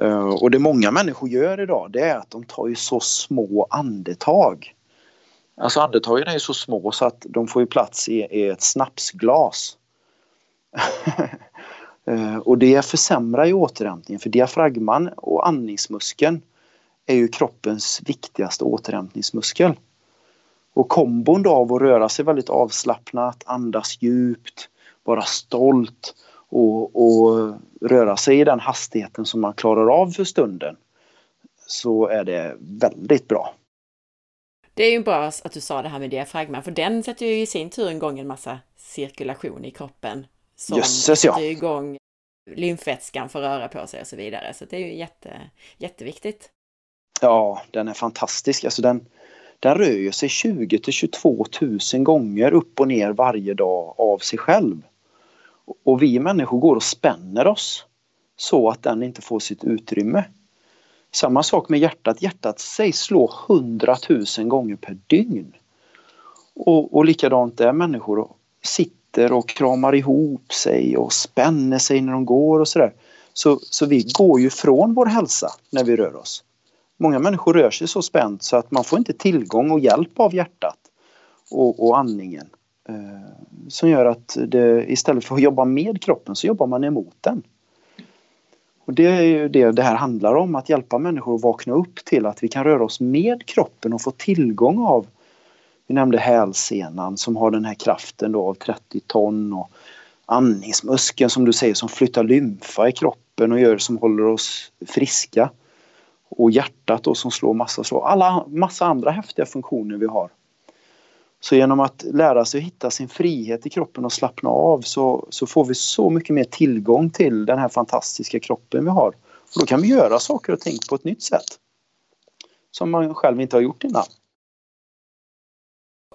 Eh, och det många människor gör idag det är att de tar ju så små andetag. Alltså andetagen är ju så små så att de får ju plats i, i ett snapsglas. Eh, och det försämrar ju återhämtningen för diafragman och andningsmuskeln är ju kroppens viktigaste återhämtningsmuskel. Och kombon då av att röra sig väldigt avslappnat, andas djupt, vara stolt och, och röra sig i den hastigheten som man klarar av för stunden så är det väldigt bra. Det är ju bra att du sa det här med diafragman, för den sätter ju i sin tur igång en massa cirkulation i kroppen. Som Jösses, ja. sätter igång lymfvätskan får röra på sig och så vidare. Så det är ju jätte, jätteviktigt. Ja, den är fantastisk. Alltså den, den rör sig 20 till 22 000 gånger upp och ner varje dag av sig själv. Och vi människor går och spänner oss så att den inte får sitt utrymme. Samma sak med hjärtat. Hjärtat sägs slå 100 000 gånger per dygn. Och, och likadant är människor sitter och kramar ihop sig och spänner sig när de går och sådär. Så, så vi går ju från vår hälsa när vi rör oss. Många människor rör sig så spänt så att man får inte tillgång och hjälp av hjärtat och, och andningen. Eh, som gör att det, istället för att jobba med kroppen så jobbar man emot den. Och det är ju det det här handlar om, att hjälpa människor att vakna upp till att vi kan röra oss med kroppen och få tillgång av, vi nämnde hälsenan som har den här kraften då av 30 ton och andningsmuskeln som du säger som flyttar lymfa i kroppen och gör som håller oss friska. Och hjärtat då som slår massa slag. Alla massa andra häftiga funktioner vi har. Så genom att lära sig att hitta sin frihet i kroppen och slappna av så, så får vi så mycket mer tillgång till den här fantastiska kroppen vi har. Och då kan vi göra saker och ting på ett nytt sätt. Som man själv inte har gjort innan.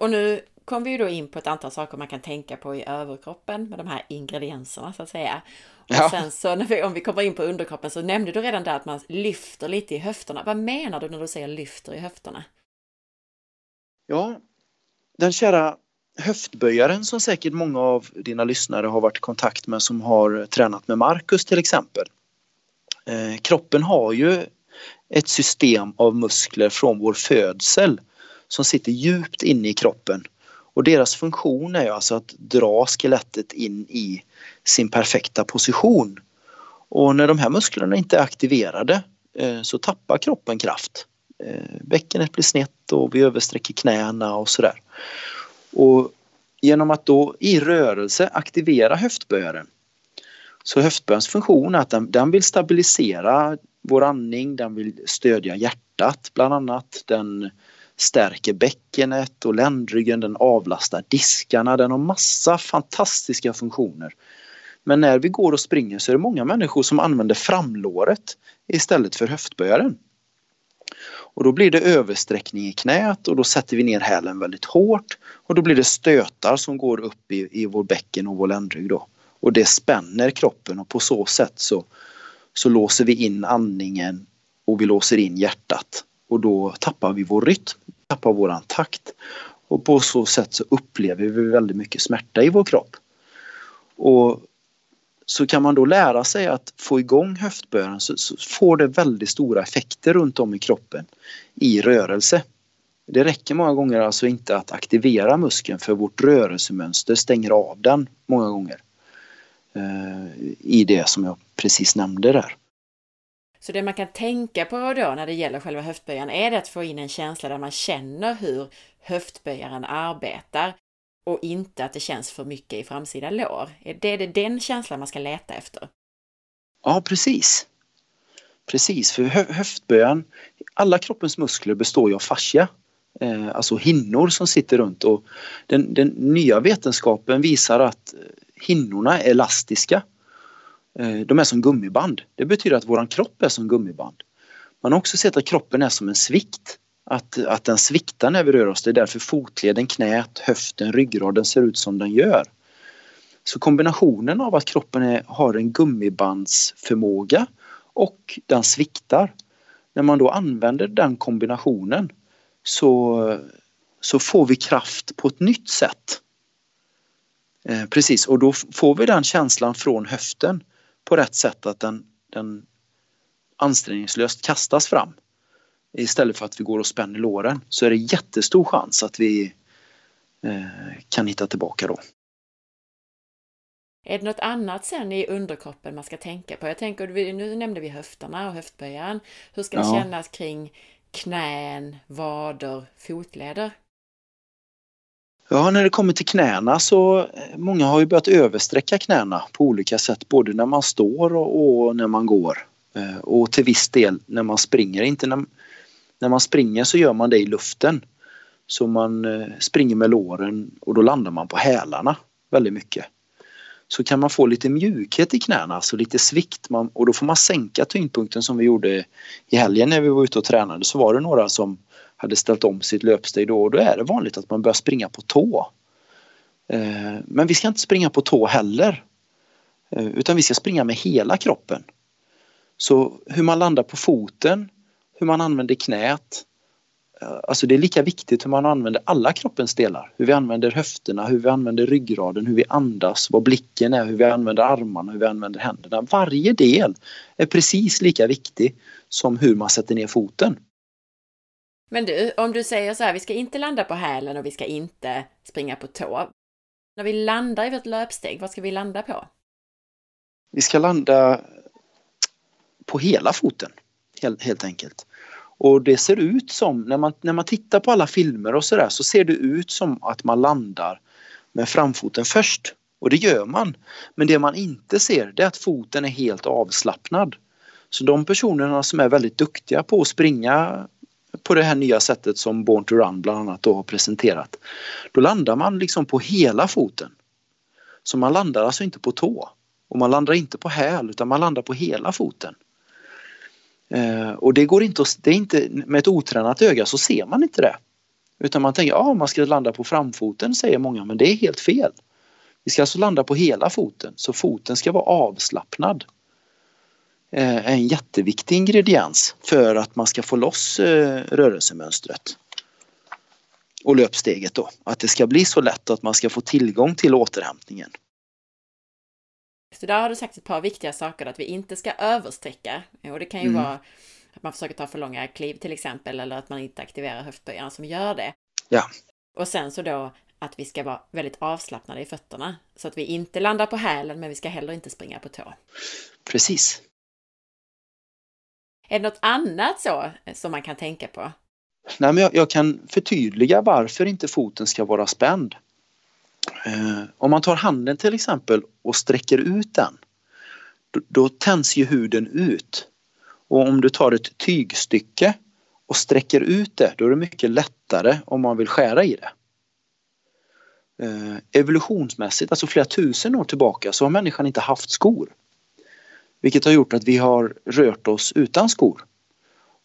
Och nu kom vi ju då in på ett antal saker man kan tänka på i överkroppen med de här ingredienserna så att säga. Och ja. sen så när vi, om vi kommer in på underkroppen så nämnde du redan där att man lyfter lite i höfterna. Vad menar du när du säger lyfter i höfterna? Ja, den kära höftböjaren som säkert många av dina lyssnare har varit i kontakt med som har tränat med Marcus till exempel. Eh, kroppen har ju ett system av muskler från vår födsel som sitter djupt inne i kroppen. Och deras funktion är alltså att dra skelettet in i sin perfekta position. Och när de här musklerna inte är aktiverade eh, så tappar kroppen kraft. Eh, bäckenet blir snett och vi översträcker knäna och sådär. Och genom att då i rörelse aktivera höftböjaren så höftböjarens funktion är att den, den, vill stabilisera vår andning, den vill stödja hjärtat bland annat. Den stärker bäckenet och ländryggen, den avlastar diskarna, den har massa fantastiska funktioner. Men när vi går och springer så är det många människor som använder framlåret istället för höftböjaren. Och då blir det översträckning i knät och då sätter vi ner hälen väldigt hårt och då blir det stötar som går upp i, i vår bäcken och vår ländrygg då. Och det spänner kroppen och på så sätt så, så låser vi in andningen och vi låser in hjärtat. Och då tappar vi vår rytm, tappar våran takt. Och på så sätt så upplever vi väldigt mycket smärta i vår kropp. Och så kan man då lära sig att få igång höftböjen så, så, får det väldigt stora effekter runt om i kroppen i rörelse. Det räcker många gånger alltså inte att aktivera muskeln för vårt rörelsemönster stänger av den många gånger. Eh, I det som jag precis nämnde där. Så det man kan tänka på då när det gäller själva höftböjaren är det att få in en känsla där man känner hur höftböjaren arbetar och inte att det känns för mycket i framsida lår. Är det den känslan man ska leta efter? Ja, precis. Precis, för hö höftböjaren, alla kroppens muskler består ju av fascia, eh, alltså hinnor som sitter runt och den, den, nya vetenskapen visar att eh, hinnorna är elastiska. Eh, de är som gummiband. Det betyder att våran kropp är som gummiband. Man har också sett att kroppen är som en svikt att, att den sviktar när vi rör oss. Det är därför fotleden, knät, höften, ryggraden ser ut som den gör. Så kombinationen av att kroppen är, har en gummibandsförmåga och den sviktar. När man då använder den kombinationen så, så får vi kraft på ett nytt sätt. Eh, precis, och då får vi den känslan från höften på rätt sätt att den, den ansträngningslöst kastas fram istället för att vi går och spänner låren så är det jättestor chans att vi eh, kan hitta tillbaka då. Är det något annat sen i underkroppen man ska tänka på? Jag tänker, nu nämnde vi höfterna och höftböjaren. Hur ska det ja. kännas kring knän, vader, fotleder? Ja, när det kommer till knäna så eh, många har ju börjat översträcka knäna på olika sätt, både när man står och, och när man går. Eh, och till viss del när man springer. Inte när, när man springer så gör man det i luften. Så man eh, springer med låren och då landar man på hälarna väldigt mycket. Så kan man få lite mjukhet i knäna, alltså lite svikt man, och då får man sänka tyngdpunkten som vi gjorde i helgen när vi var ute och tränade. Så var det några som hade ställt om sitt löpsteg då och då är det vanligt att man börjar springa på tå. Eh, men vi ska inte springa på tå heller. Eh, utan vi ska springa med hela kroppen. Så hur man landar på foten hur man använder knät. Eh, alltså det är lika viktigt hur man använder alla kroppens delar. Hur vi använder höfterna, hur vi använder ryggraden, hur vi andas, vad blicken är, hur vi använder armarna, hur vi använder händerna. Varje del är precis lika viktig som hur man sätter ner foten. Men du, om du säger så här, vi ska inte landa på hälen och vi ska inte springa på tå. När vi landar i vårt löpsteg, vad ska vi landa på? Vi ska landa på hela foten, helt, helt enkelt. Och det ser ut som, när man, när man tittar på alla filmer och sådär så ser det ut som att man landar med framfoten först. Och det gör man. Men det man inte ser det är att foten är helt avslappnad. Så de personerna som är väldigt duktiga på att springa på det här nya sättet som Born to Run bland annat då har presenterat. Då landar man liksom på hela foten. Så man landar alltså inte på tå. Och man landar inte på häl utan man landar på hela foten. Eh, och det går inte, det är inte, med ett otränat öga så ser man inte det. Utan man tänker, ja man ska landa på framfoten säger många, men det är helt fel. Vi ska alltså landa på hela foten, så foten ska vara avslappnad. Eh, en jätteviktig ingrediens för att man ska få loss eh, rörelsemönstret. Och löpsteget då, att det ska bli så lätt att man ska få tillgång till återhämtningen. Så där har du sagt ett par viktiga saker, att vi inte ska översträcka. Och det kan ju mm. vara att man försöker ta för långa kliv till exempel, eller att man inte aktiverar höftböjaren som gör det. Ja. Och sen så då att vi ska vara väldigt avslappnade i fötterna. Så att vi inte landar på hälen, men vi ska heller inte springa på tå. Precis. Är det något annat så som man kan tänka på? Nej, men jag, jag kan förtydliga varför inte foten ska vara spänd. Eh, om man tar handen till exempel och sträcker ut den då, då tänds ju huden ut. Och om du tar ett tygstycke och sträcker ut det då är det mycket lättare om man vill skära i det. Eh, evolutionsmässigt, alltså flera tusen år tillbaka, så har människan inte haft skor. Vilket har gjort att vi har rört oss utan skor.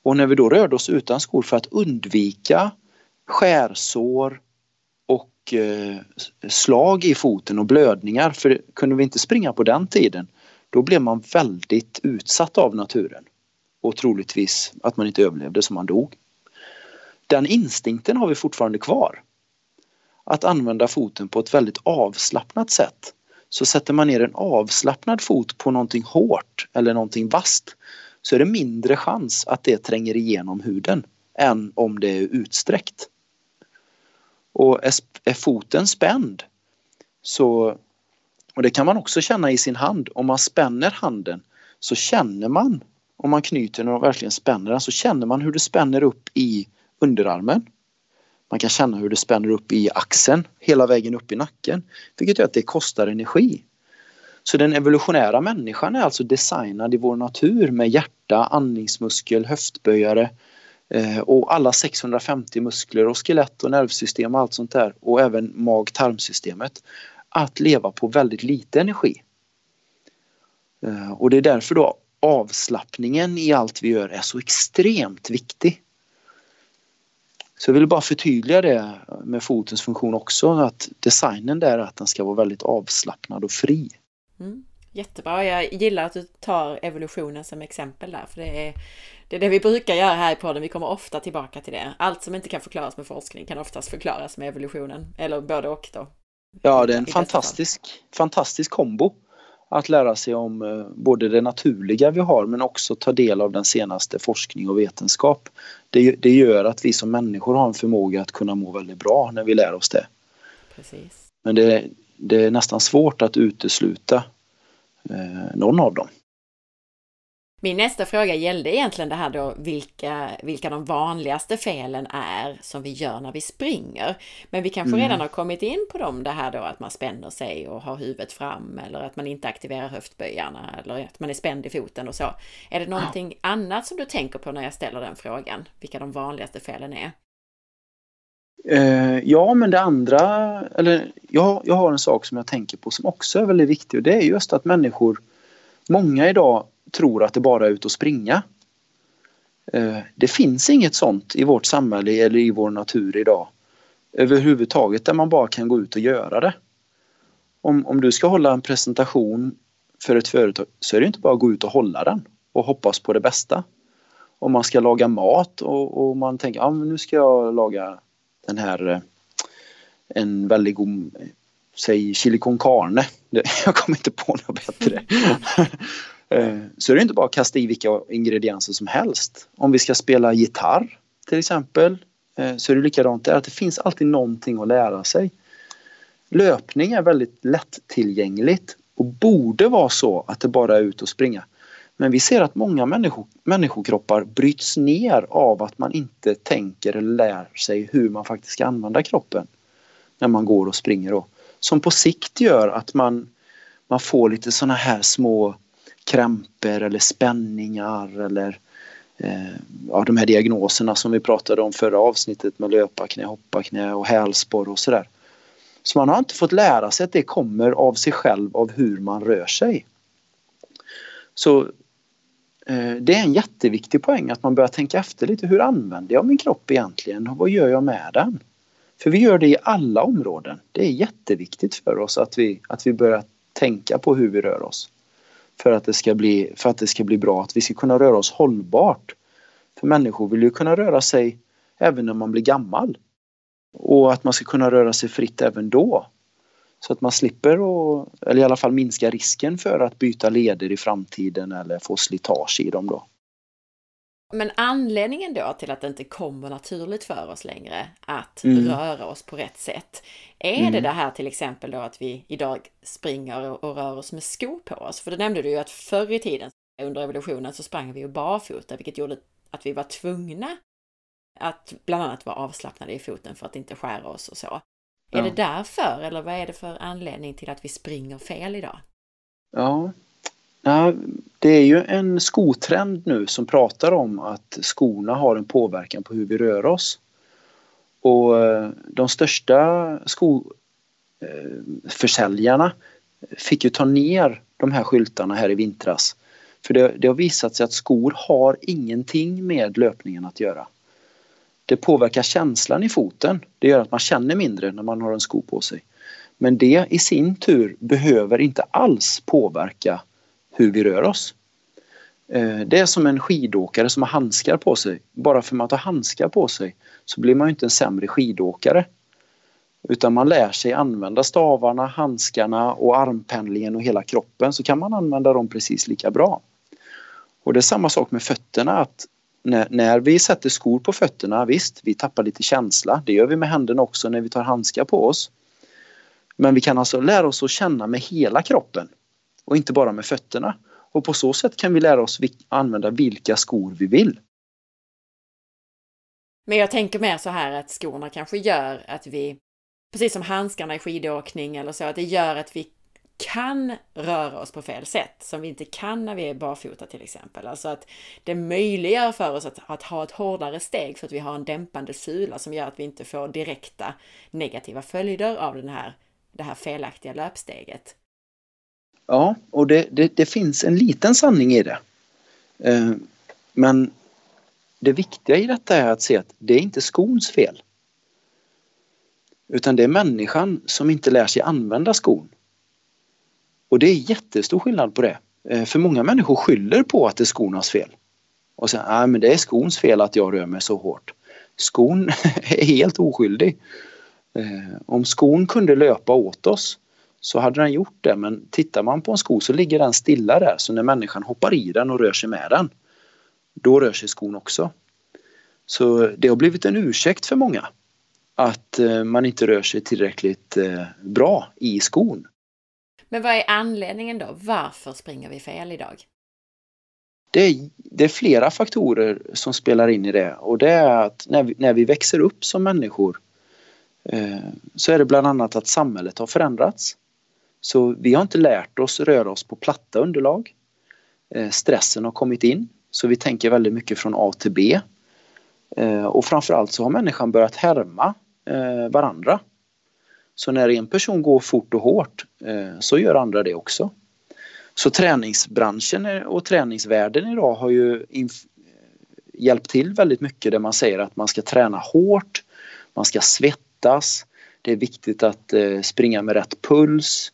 Och när vi då rörde oss utan skor för att undvika skärsår och eh, slag i foten och blödningar, för kunde vi inte springa på den tiden då blev man väldigt utsatt av naturen. Och troligtvis att man inte överlevde så man dog. Den instinkten har vi fortfarande kvar. Att använda foten på ett väldigt avslappnat sätt. Så sätter man ner en avslappnad fot på någonting hårt eller någonting vasst så är det mindre chans att det tränger igenom huden än om det är utsträckt. Och är foten spänd så, och det kan man också känna i sin hand, om man spänner handen så känner man, om man knyter den och verkligen spänner den, så känner man hur det spänner upp i underarmen. Man kan känna hur det spänner upp i axeln hela vägen upp i nacken. Vilket gör att det kostar energi. Så den evolutionära människan är alltså designad i vår natur med hjärta, andningsmuskel, höftböjare eh, Eh, och alla 650 muskler och skelett och nervsystem och allt sånt där och även mag-tarmsystemet att leva på väldigt lite energi. Eh, och det är därför då avslappningen i allt vi gör är så extremt viktig. Så jag vill bara förtydliga det med fotens funktion också att designen där är att den ska vara väldigt avslappnad och fri. Mm. Jättebra, jag gillar att du tar evolutionen som exempel där för det är, det är det vi brukar göra här i podden, vi kommer ofta tillbaka till det. Allt som inte kan förklaras med forskning kan oftast förklaras med evolutionen, eller både och då. Ja, det är en fantastisk, fantastisk kombo att lära sig om eh, både det naturliga vi har men också ta del av den senaste forskning och vetenskap. Det, det gör att vi som människor har en förmåga att kunna må väldigt bra när vi lär oss det. Precis. Men det, det är nästan svårt att utesluta eh, någon av dem. Min nästa fråga gällde egentligen det här då vilka, vilka de vanligaste felen är som vi gör när vi springer. Men vi kanske mm. redan har kommit in på dem, det här då att man spänner sig och har huvudet fram eller att man inte aktiverar höftböjarna eller att man är spänd i foten och så. Är det någonting ja. annat som du tänker på när jag ställer den frågan? Vilka de vanligaste felen är? Eh, ja, men det andra, eller jag, jag har en sak som jag tänker på som också är väldigt viktig och det är just att människor, många idag tror att det bara är ut och springa. Eh, det finns inget sånt i vårt samhälle eller i vår natur idag överhuvudtaget där man bara kan gå ut och göra det. Om, om du ska hålla en presentation för ett företag så är det inte bara att gå ut och hålla den och hoppas på det bästa. Om man ska laga mat och, och man tänker att ah, nu ska jag laga den här eh, en väldigt god, eh, säg chili con carne. Jag kommer inte på något bättre. Eh, så är det inte bara att kasta i vilka ingredienser som helst. Om vi ska spela gitarr till exempel eh, så är det likadant där att det finns alltid någonting att lära sig. Löpning är väldigt lättillgängligt och borde vara så att det bara är ut och springa. Men vi ser att många människo, människokroppar bryts ner av att man inte tänker eller lär sig hur man faktiskt ska använda kroppen när man går och springer. Då. Som på sikt gör att man, man får lite såna här små krämpor eller spänningar eller eh, ja, de här diagnoserna som vi pratade om förra avsnittet med löparknä, hopparknä och hälsporre och sådär. Så man har inte fått lära sig att det kommer av sig själv av hur man rör sig. Så eh, det är en jätteviktig poäng att man börjar tänka efter lite. Hur använder jag min kropp egentligen och vad gör jag med den? För vi gör det i alla områden. Det är jätteviktigt för oss att vi, att vi börjar tänka på hur vi rör oss för att, det ska bli, för att det ska bli bra, att vi ska kunna röra oss hållbart. För människor vill ju kunna röra sig även när man blir gammal. Och att man ska kunna röra sig fritt även då. Så att man slipper, och, eller i alla fall minska risken för att byta leder i framtiden eller få slitage i dem då. Men anledningen då till att det inte kommer naturligt för oss längre att mm. röra oss på rätt sätt. Är mm. det det här till exempel då att vi idag springer och, och, rör oss med skor på oss? För det nämnde du ju att förr i tiden under evolutionen så sprang vi ju barfota vilket gjorde att vi var tvungna att bland annat vara avslappnade i foten för att inte skära oss och så. Ja. Är det därför eller vad är det för anledning till att vi springer fel idag? Ja, Ja, det är ju en skotrend nu som pratar om att skorna har en påverkan på hur vi rör oss. Och eh, de största skoförsäljarna eh, fick ju ta ner de här skyltarna här i vintras. För det, det har visat sig att skor har ingenting med löpningen att göra. Det påverkar känslan i foten. Det gör att man känner mindre när man har en sko på sig. Men det i sin tur behöver inte alls påverka hur vi rör oss. Eh, det är som en skidåkare som har handskar på sig. Bara för att man tar handskar på sig så blir man inte en sämre skidåkare. Utan man lär sig använda stavarna, handskarna och armpendlingen och hela kroppen så kan man använda dem precis lika bra. Och det är samma sak med fötterna att när, när vi sätter skor på fötterna, visst vi tappar lite känsla, det gör vi med händerna också när vi tar handskar på oss. Men vi kan alltså lära oss att känna med hela kroppen och inte bara med fötterna. Och på så sätt kan vi lära oss använda vilka skor vi vill. Men jag tänker mer så här att skorna kanske gör att vi, precis som handskarna i skidåkning eller så, att det gör att vi kan röra oss på fel sätt som vi inte kan när vi är barfota till exempel. Alltså att det möjliggör för oss att, att, ha ett hårdare steg för att vi har en dämpande sula som gör att vi inte får direkta negativa följder av den här, det här felaktiga löpsteget. Ja, och det, det, det finns en liten sanning i det. Eh, men det viktiga i detta är att se att det är inte skons fel. Utan det är människan som inte lär sig använda skon. Och det är jättestor skillnad på det. Eh, för många människor skyller på att det är skornas fel. Och säger nej men det är skons fel att jag rör mig så hårt. Skon är helt oskyldig. Eh, om skon kunde löpa åt oss så hade den gjort det men tittar man på en sko så ligger den stilla där så när människan hoppar i den och rör sig med den då rör sig skon också. Så det har blivit en ursäkt för många att eh, man inte rör sig tillräckligt bra i skon. Men vad är anledningen då? Varför springer vi fel idag? Det är, det är flera faktorer som spelar in i det och det är att när vi, när vi växer upp som människor eh, så är det bland annat att samhället har förändrats. Så vi har inte lärt oss röra oss på platta underlag. Eh, stressen har kommit in så vi tänker väldigt mycket från A till B. Eh, och framförallt så har människan börjat härma eh, varandra. Så när en person går fort och hårt så gör andra det också. Så träningsbranschen och träningsvärlden idag har ju hjälpt till väldigt mycket där man säger att man ska träna hårt, man ska svettas, det är viktigt att springa med rätt puls,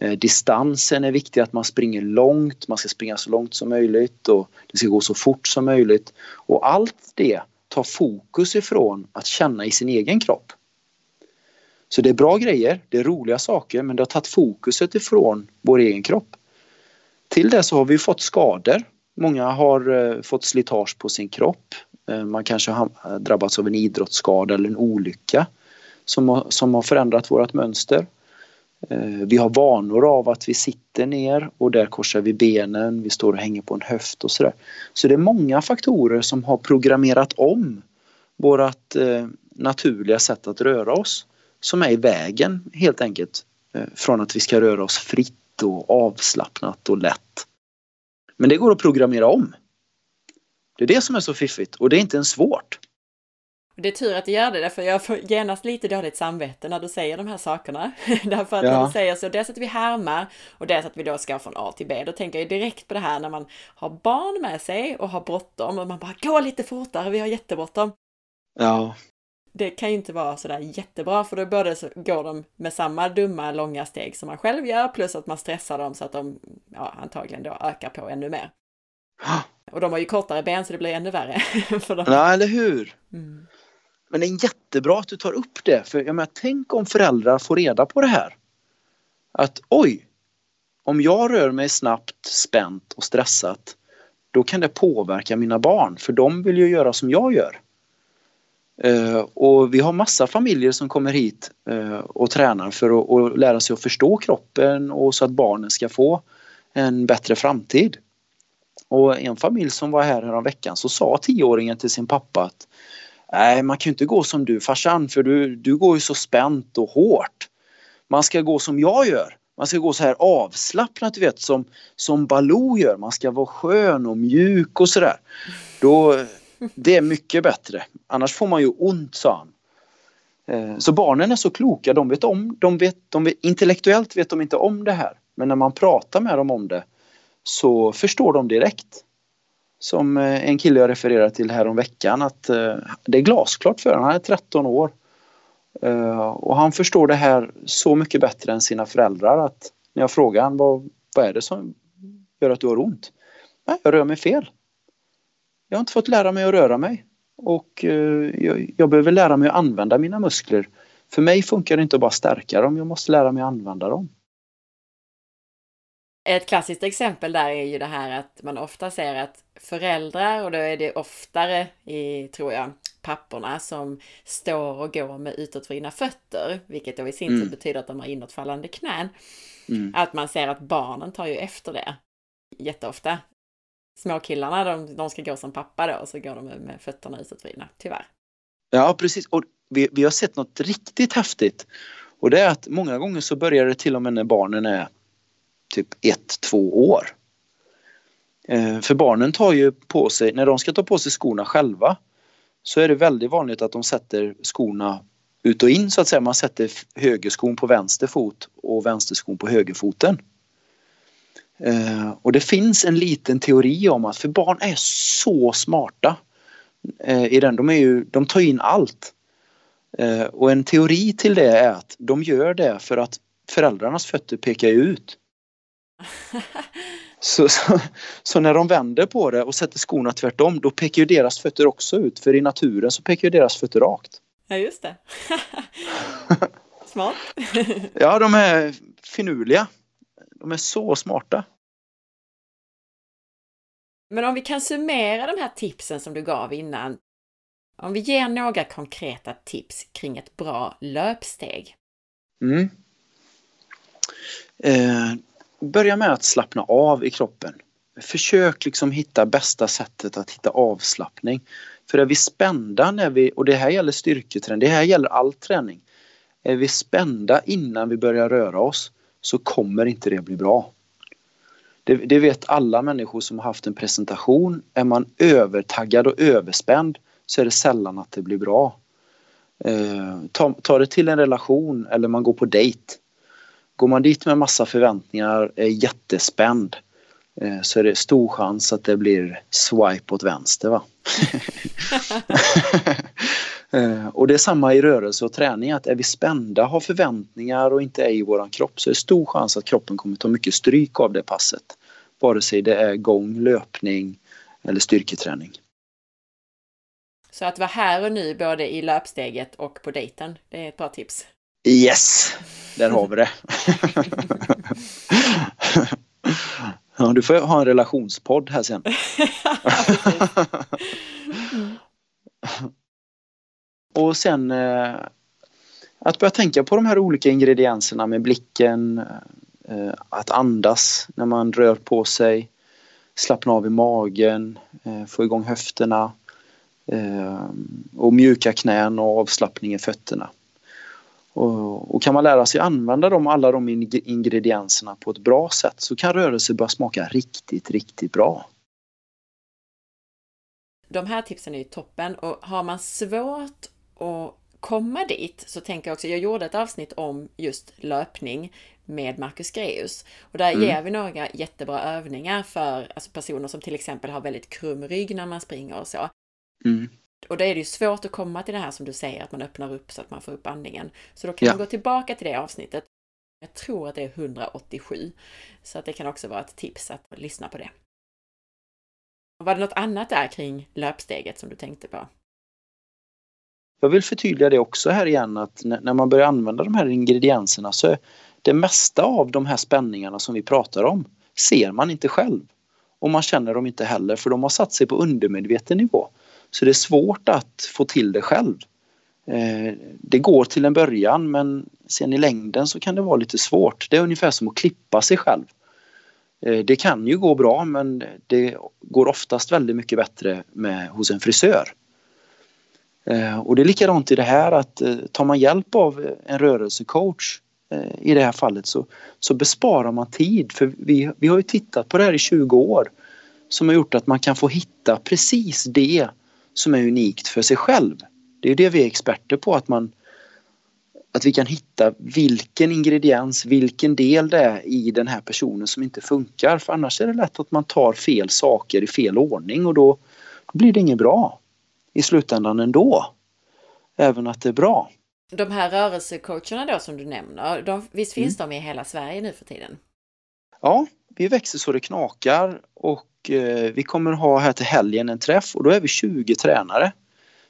Eh, distansen är viktig att man springer långt, man ska springa så långt som möjligt och det ska gå så fort som möjligt. Och allt det tar fokus ifrån att känna i sin egen kropp. Så det är bra grejer, det är roliga saker men det har tagit fokuset ifrån vår egen kropp. Till det så har vi fått skador. Många har eh, fått slitage på sin kropp. Eh, man kanske har drabbats av en idrottsskada eller en olycka som har, som har förändrat vårt mönster. Eh, vi har vanor av att vi sitter ner och där korsar vi benen, vi står och hänger på en höft och sådär. Så det är många faktorer som har programmerat om vårt eh, naturliga sätt att röra oss som är i vägen helt enkelt eh, från att vi ska röra oss fritt och avslappnat och lätt. Men det går att programmera om. Det är det som är så fiffigt och det är inte ens svårt. Det är tur att du gör det, för jag får genast lite dåligt samvete när du säger de här sakerna. därför att ja. när du säger så, dels att vi härmar och dels att vi då ska från A till B. Då tänker jag direkt på det här när man har barn med sig och har bråttom och man bara gå lite fortare, vi har jättebråttom. Ja det kan ju inte vara sådär jättebra för då både så går de med samma dumma långa steg som man själv gör plus att man stressar dem så att de ja, antagligen då ökar på ännu mer. Och de har ju kortare ben så det blir ännu värre. för dem. Ja, eller hur? Mm. Men det är jättebra att du tar upp det för jag menar, tänk om föräldrar får reda på det här. Att oj, om jag rör mig snabbt, spänt och stressat då kan det påverka mina barn för de vill ju göra som jag gör. Uh, och vi har massa familjer som kommer hit uh, och tränar för att och lära sig att förstå kroppen och så att barnen ska få en bättre framtid. Och en familj som var här veckan så sa tioåringen till sin pappa att Nej, man kan inte gå som du farsan för du, du går ju så spänt och hårt. Man ska gå som jag gör. Man ska gå så här avslappnat du vet som, som Baloo gör. Man ska vara skön och mjuk och sådär. Då det är mycket bättre. Annars får man ju ont, sa han. Eh, så barnen är så kloka, de vet om, de vet, de vet, intellektuellt vet de inte om det här. Men när man pratar med dem om det så förstår de direkt. Som eh, en kille jag refererade till här om veckan att eh, det är glasklart för honom. Han är 13 år. Eh, och han förstår det här så mycket bättre än sina föräldrar att när jag frågar honom vad, vad är det som gör att du har ont? Nej, jag rör mig fel. Jag har inte fått lära mig att röra mig och jag, jag behöver lära mig att använda mina muskler. För mig funkar det inte att bara stärka dem, jag måste lära mig att använda dem. Ett klassiskt exempel där är ju det här att man ofta ser att föräldrar, och då är det oftare i, tror jag, papporna som står och går med utåtvridna fötter, vilket då i sin tur mm. betyder att de har inåtfallande knän. Mm. Att man ser att barnen tar ju efter det jätteofta. Småkillarna, de, de ska gå som pappa då, och så går de med fötterna utåtvridna, tyvärr. Ja, precis. Och vi, vi har sett något riktigt häftigt. Och det är att många gånger så börjar det till och med när barnen är typ ett, två år. Eh, för barnen tar ju på sig, när de ska ta på sig skorna själva så är det väldigt vanligt att de sätter skorna ut och in så att säga. Man sätter högerskon på vänster fot och vänsterskon på högerfoten. Eh, och det finns en liten teori om att, för barn är så smarta eh, i den, de, är ju, de tar in allt. Och en teori till det är att de gör det för att föräldrarnas fötter pekar ut. Så, så, så, när de vänder på det och sätter skorna tvärtom då pekar ju deras fötter också ut för i naturen så pekar ju deras fötter rakt. Ja just det. Smart. ja de är finurliga. De är så smarta. Men om vi kan summera de här tipsen som du gav innan. Om vi ger några konkreta tips kring ett bra löpsteg. Mm. Eh, börja med att slappna av i kroppen. Försök liksom hitta bästa sättet att hitta avslappning. För är vi spända när vi, och det här gäller styrketräning, det här gäller all träning. Är vi spända innan vi börjar röra oss så kommer inte det bli bra. Det, det vet alla människor som har haft en presentation. Är man övertaggad och överspänd så är det sällan att det blir bra. Eh, ta, ta det till en relation eller man går på dejt. Går man dit med massa förväntningar, är jättespänd eh, så är det stor chans att det blir swipe åt vänster. Va? Eh, och det är samma i rörelse och träning att är vi spända, har förväntningar och inte är i våran kropp så är det stor chans att kroppen kommer ta mycket stryk av det passet. Vare sig det är gång, löpning eller styrketräning. Så att vara här och nu både i löpsteget och på dejten, det är ett bra tips. Yes, där har vi det. ja, du får ha en relationspodd här sen. Och sen eh, att börja tänka på de här olika ingredienserna med blicken, eh, att andas när man rör på sig, slappna av i magen, eh, få igång höfterna eh, och mjuka knän och avslappning i fötterna. Och, och, kan man lära sig använda dem, alla de ingredienserna på ett bra sätt så kan rörelse börja smaka riktigt, riktigt bra. De här tipsen är ju toppen och har man svårt att komma dit så tänker jag också, jag gjorde ett avsnitt om just löpning med Marcus Greus och där mm. ger vi några jättebra övningar för alltså personer som till exempel har väldigt krum rygg när man springer och så. Mm. Och då är det ju svårt att komma till det här som du säger, att man öppnar upp så att man får upp andningen. Så då kan ja. man gå tillbaka till det avsnittet. Jag tror att det är 187. Så att det kan också vara ett tips att lyssna på det. Var det något annat där kring löpsteget som du tänkte på? Jag vill förtydliga det också här igen att när man börjar använda de här ingredienserna så det mesta av de här spänningarna som vi pratar om ser man inte själv. Och man känner dem inte heller för de har satt sig på undermedveten nivå. Så det är svårt att få till det själv. Eh, det går till en början men sen i längden så kan det vara lite svårt. Det är ungefär som att klippa sig själv. Eh, det kan ju gå bra men det går oftast väldigt mycket bättre med, hos en frisör. Eh, och det är likadant i det här att tar man hjälp av en rörelsecoach i det här fallet så, så besparar man tid för vi, vi har ju tittat på det här i 20 år som har gjort att man kan få hitta precis det som är unikt för sig själv. Det är det vi är experter på, att man att vi kan hitta vilken ingrediens, vilken del det är i den här personen som inte funkar. För annars är det lätt att man tar fel saker i fel ordning och då blir det inget bra i slutändan ändå. Även att det är bra. De här rörelsecoacherna då som du nämner, de, visst finns mm. de i hela Sverige nu för tiden? Ja, vi växer så det knakar och eh, vi kommer ha här till helgen en träff och då är vi 20 tränare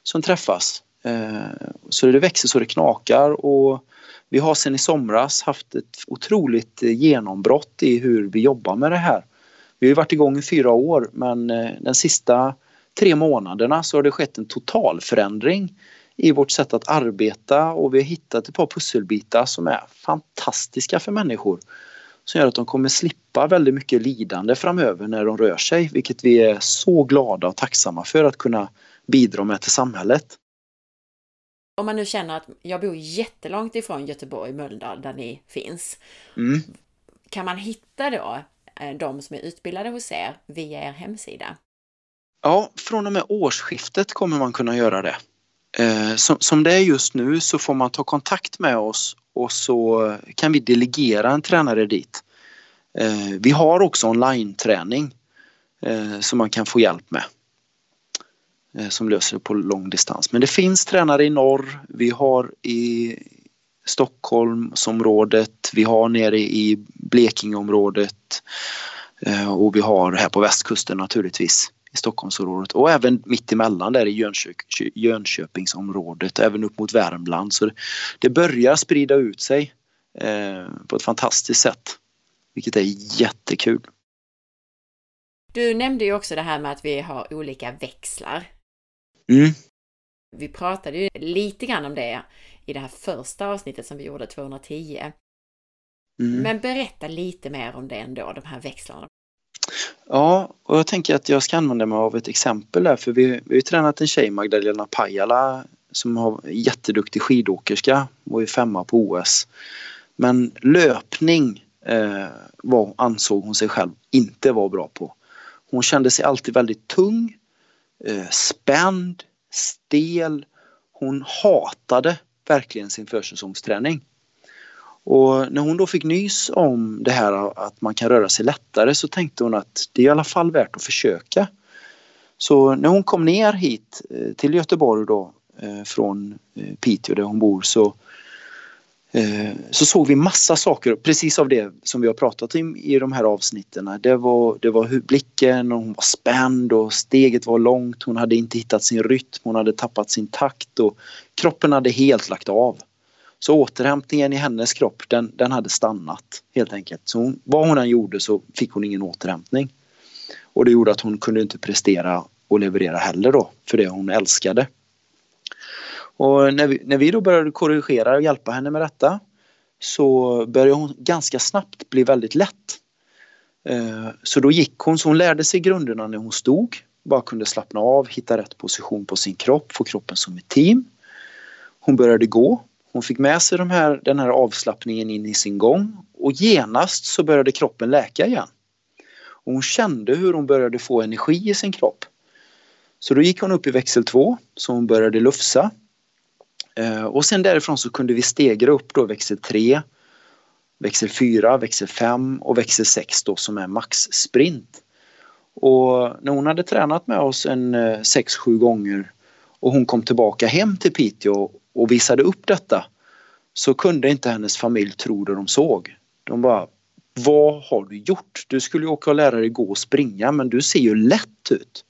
som träffas. Eh, så det växer så det knakar och vi har sedan i somras haft ett otroligt genombrott i hur vi jobbar med det här. Vi har varit igång i fyra år men eh, den sista tre månaderna så har det skett en total förändring i vårt sätt att arbeta och vi har hittat ett par pusselbitar som är fantastiska för människor. Som gör att de kommer slippa väldigt mycket lidande framöver när de rör sig, vilket vi är så glada och tacksamma för att kunna bidra med till samhället. Om man nu känner att jag bor jättelångt ifrån Göteborg, Mölndal, där ni finns. Mm. Kan man hitta då eh, de som är utbildade hos er via er hemsida? Ja, från och med årsskiftet kommer man kunna göra det. Eh, som, som det är just nu så får man ta kontakt med oss och så kan vi delegera en tränare dit. Eh, vi har också online-träning eh, som man kan få hjälp med. Eh, som löser det på lång distans. Men det finns tränare i norr, vi har i Stockholmsområdet, vi har nere i Blekingeområdet och vi har här på västkusten naturligtvis i Stockholmsområdet och även mitt emellan där i Jönköp Jönköpingsområdet, även upp mot Värmland. Så det börjar sprida ut sig eh, på ett fantastiskt sätt, vilket är jättekul. Du nämnde ju också det här med att vi har olika växlar. Mm. Vi pratade ju lite grann om det i det här första avsnittet som vi gjorde, 210. Mm. Men berätta lite mer om det ändå, de här växlarna. Ja, och jag tänker att jag ska använda mig av ett exempel där för vi, vi har ju tränat en tjej, Magdalena Pajala, som har jätteduktig skidåkerska och är femma på OS. Men löpning eh, var, ansåg hon sig själv inte vara bra på. Hon kände sig alltid väldigt tung, eh, spänd, stel. Hon hatade verkligen sin försäsongsträning. Och när hon då fick nys om det här att man kan röra sig lättare så tänkte hon att det är i alla fall värt att försöka. Så när hon kom ner hit eh, till Göteborg då eh, från eh, Piteå där hon bor så, så såg vi massa saker precis av det som vi har pratat om i de här avsnitten. Det var, det var blicken och hon var spänd och steget var långt. Hon hade inte hittat sin rytm, hon hade tappat sin takt och kroppen hade helt lagt av. Så återhämtningen i hennes kropp den, den hade stannat helt enkelt. Så hon, vad hon än gjorde så fick hon ingen återhämtning. Och det gjorde att hon kunde inte prestera och leverera heller då för det hon älskade. Och när vi, när vi då började korrigera och hjälpa henne med detta så började hon ganska snabbt bli väldigt lätt. Eh, så då gick hon, så hon lärde sig grunderna när hon stod, bara kunde slappna av, hitta rätt position på sin kropp, få kroppen som ett team. Hon började gå, hon fick med sig de här, den här avslappningen in i sin gång och genast så började kroppen läka igen. Och hon kände hur hon började få energi i sin kropp. Så då gick hon upp i växel 2 så hon började lufsa. Eh, och sen därifrån så kunde vi stegra upp då växel 3, växel 4, växel 5 och växel 6 då som är maxsprint. Och när hon hade tränat med oss en eh, 6-7 gånger och hon kom tillbaka hem till Piteå och visade upp detta så kunde inte hennes familj tro det de såg. De bara Vad har du gjort? Du skulle ju åka och lära dig gå och springa men du ser ju lätt ut.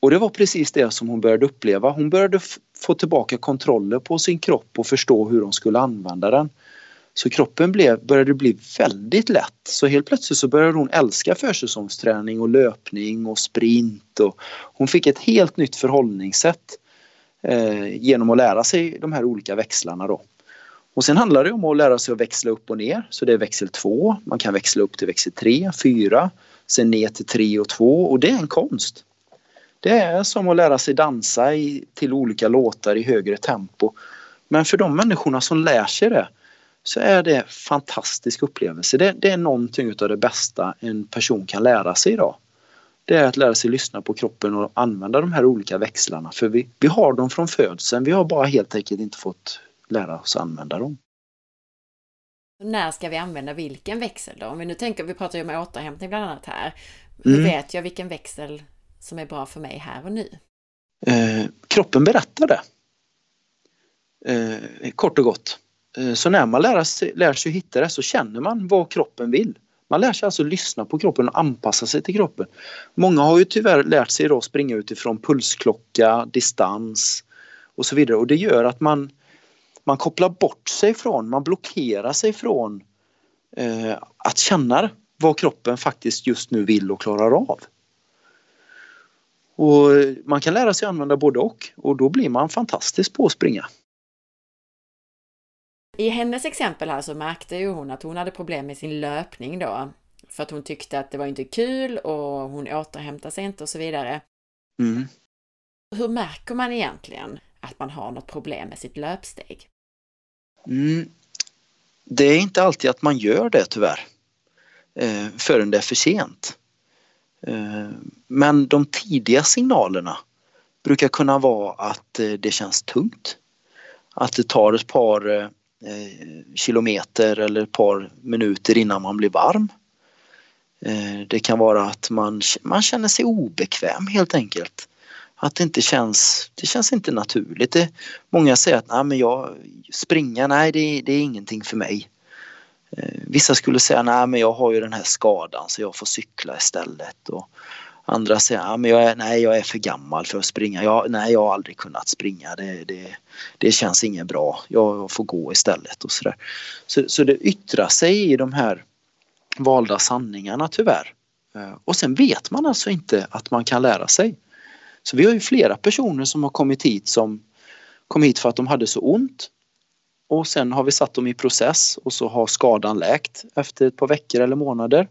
Och det var precis det som hon började uppleva. Hon började få tillbaka kontroller på sin kropp och förstå hur hon skulle använda den. Så kroppen blev, började bli väldigt lätt. Så helt plötsligt så började hon älska försäsongsträning och löpning och sprint. Och hon fick ett helt nytt förhållningssätt Eh, genom att lära sig de här olika växlarna då. Och sen handlar det om att lära sig att växla upp och ner. Så det är växel 2, man kan växla upp till växel 3, 4, sen ner till 3 och 2 och det är en konst. Det är som att lära sig dansa i, till olika låtar i högre tempo. Men för de människorna som lär sig det så är det en fantastisk upplevelse. Det, det är någonting av det bästa en person kan lära sig idag det är att lära sig lyssna på kroppen och använda de här olika växlarna. För vi, vi har dem från födseln, vi har bara helt enkelt inte fått lära oss använda dem. När ska vi använda vilken växel då? Om vi nu tänker, vi pratar ju om återhämtning bland annat här. Hur mm. vet jag vilken växel som är bra för mig här och nu? Eh, kroppen berättar det. Eh, kort och gott. Eh, så när man lär sig, lär sig hitta det så känner man vad kroppen vill. Man lär sig alltså lyssna på kroppen och anpassa sig till kroppen. Många har ju tyvärr lärt sig att springa utifrån pulsklocka, distans och så vidare och det gör att man, man kopplar bort sig från, man blockerar sig från eh, att känna vad kroppen faktiskt just nu vill och klarar av. Och man kan lära sig använda både och och då blir man fantastisk på att springa. I hennes exempel här så märkte ju hon att hon hade problem med sin löpning då. För att hon tyckte att det var inte kul och hon återhämtade sig inte och så vidare. Mm. Hur märker man egentligen att man har något problem med sitt löpsteg? Mm. Det är inte alltid att man gör det tyvärr. Eh, förrän det är för sent. Eh, men de tidiga signalerna brukar kunna vara att eh, det känns tungt. Att det tar ett par eh, Eh, kilometer eller ett par minuter innan man blir varm. Eh, det kan vara att man, man känner sig obekväm helt enkelt. Att det inte känns, det känns inte naturligt. Det, många säger att nej, men jag, springa, nej det, det är ingenting för mig. Eh, vissa skulle säga nej men jag har ju den här skadan så jag får cykla istället. Och andra säger ja, men jag är, nej jag är för gammal för att springa. Jag, nej jag har aldrig kunnat springa. Det, det, det känns inget bra. Jag får gå istället och sådär. Så, så det yttrar sig i de här valda sanningarna tyvärr. Eh, och sen vet man alltså inte att man kan lära sig. Så vi har ju flera personer som har kommit hit som kom hit för att de hade så ont och sen har vi satt dem i process och så har skadan läkt efter ett par veckor eller månader.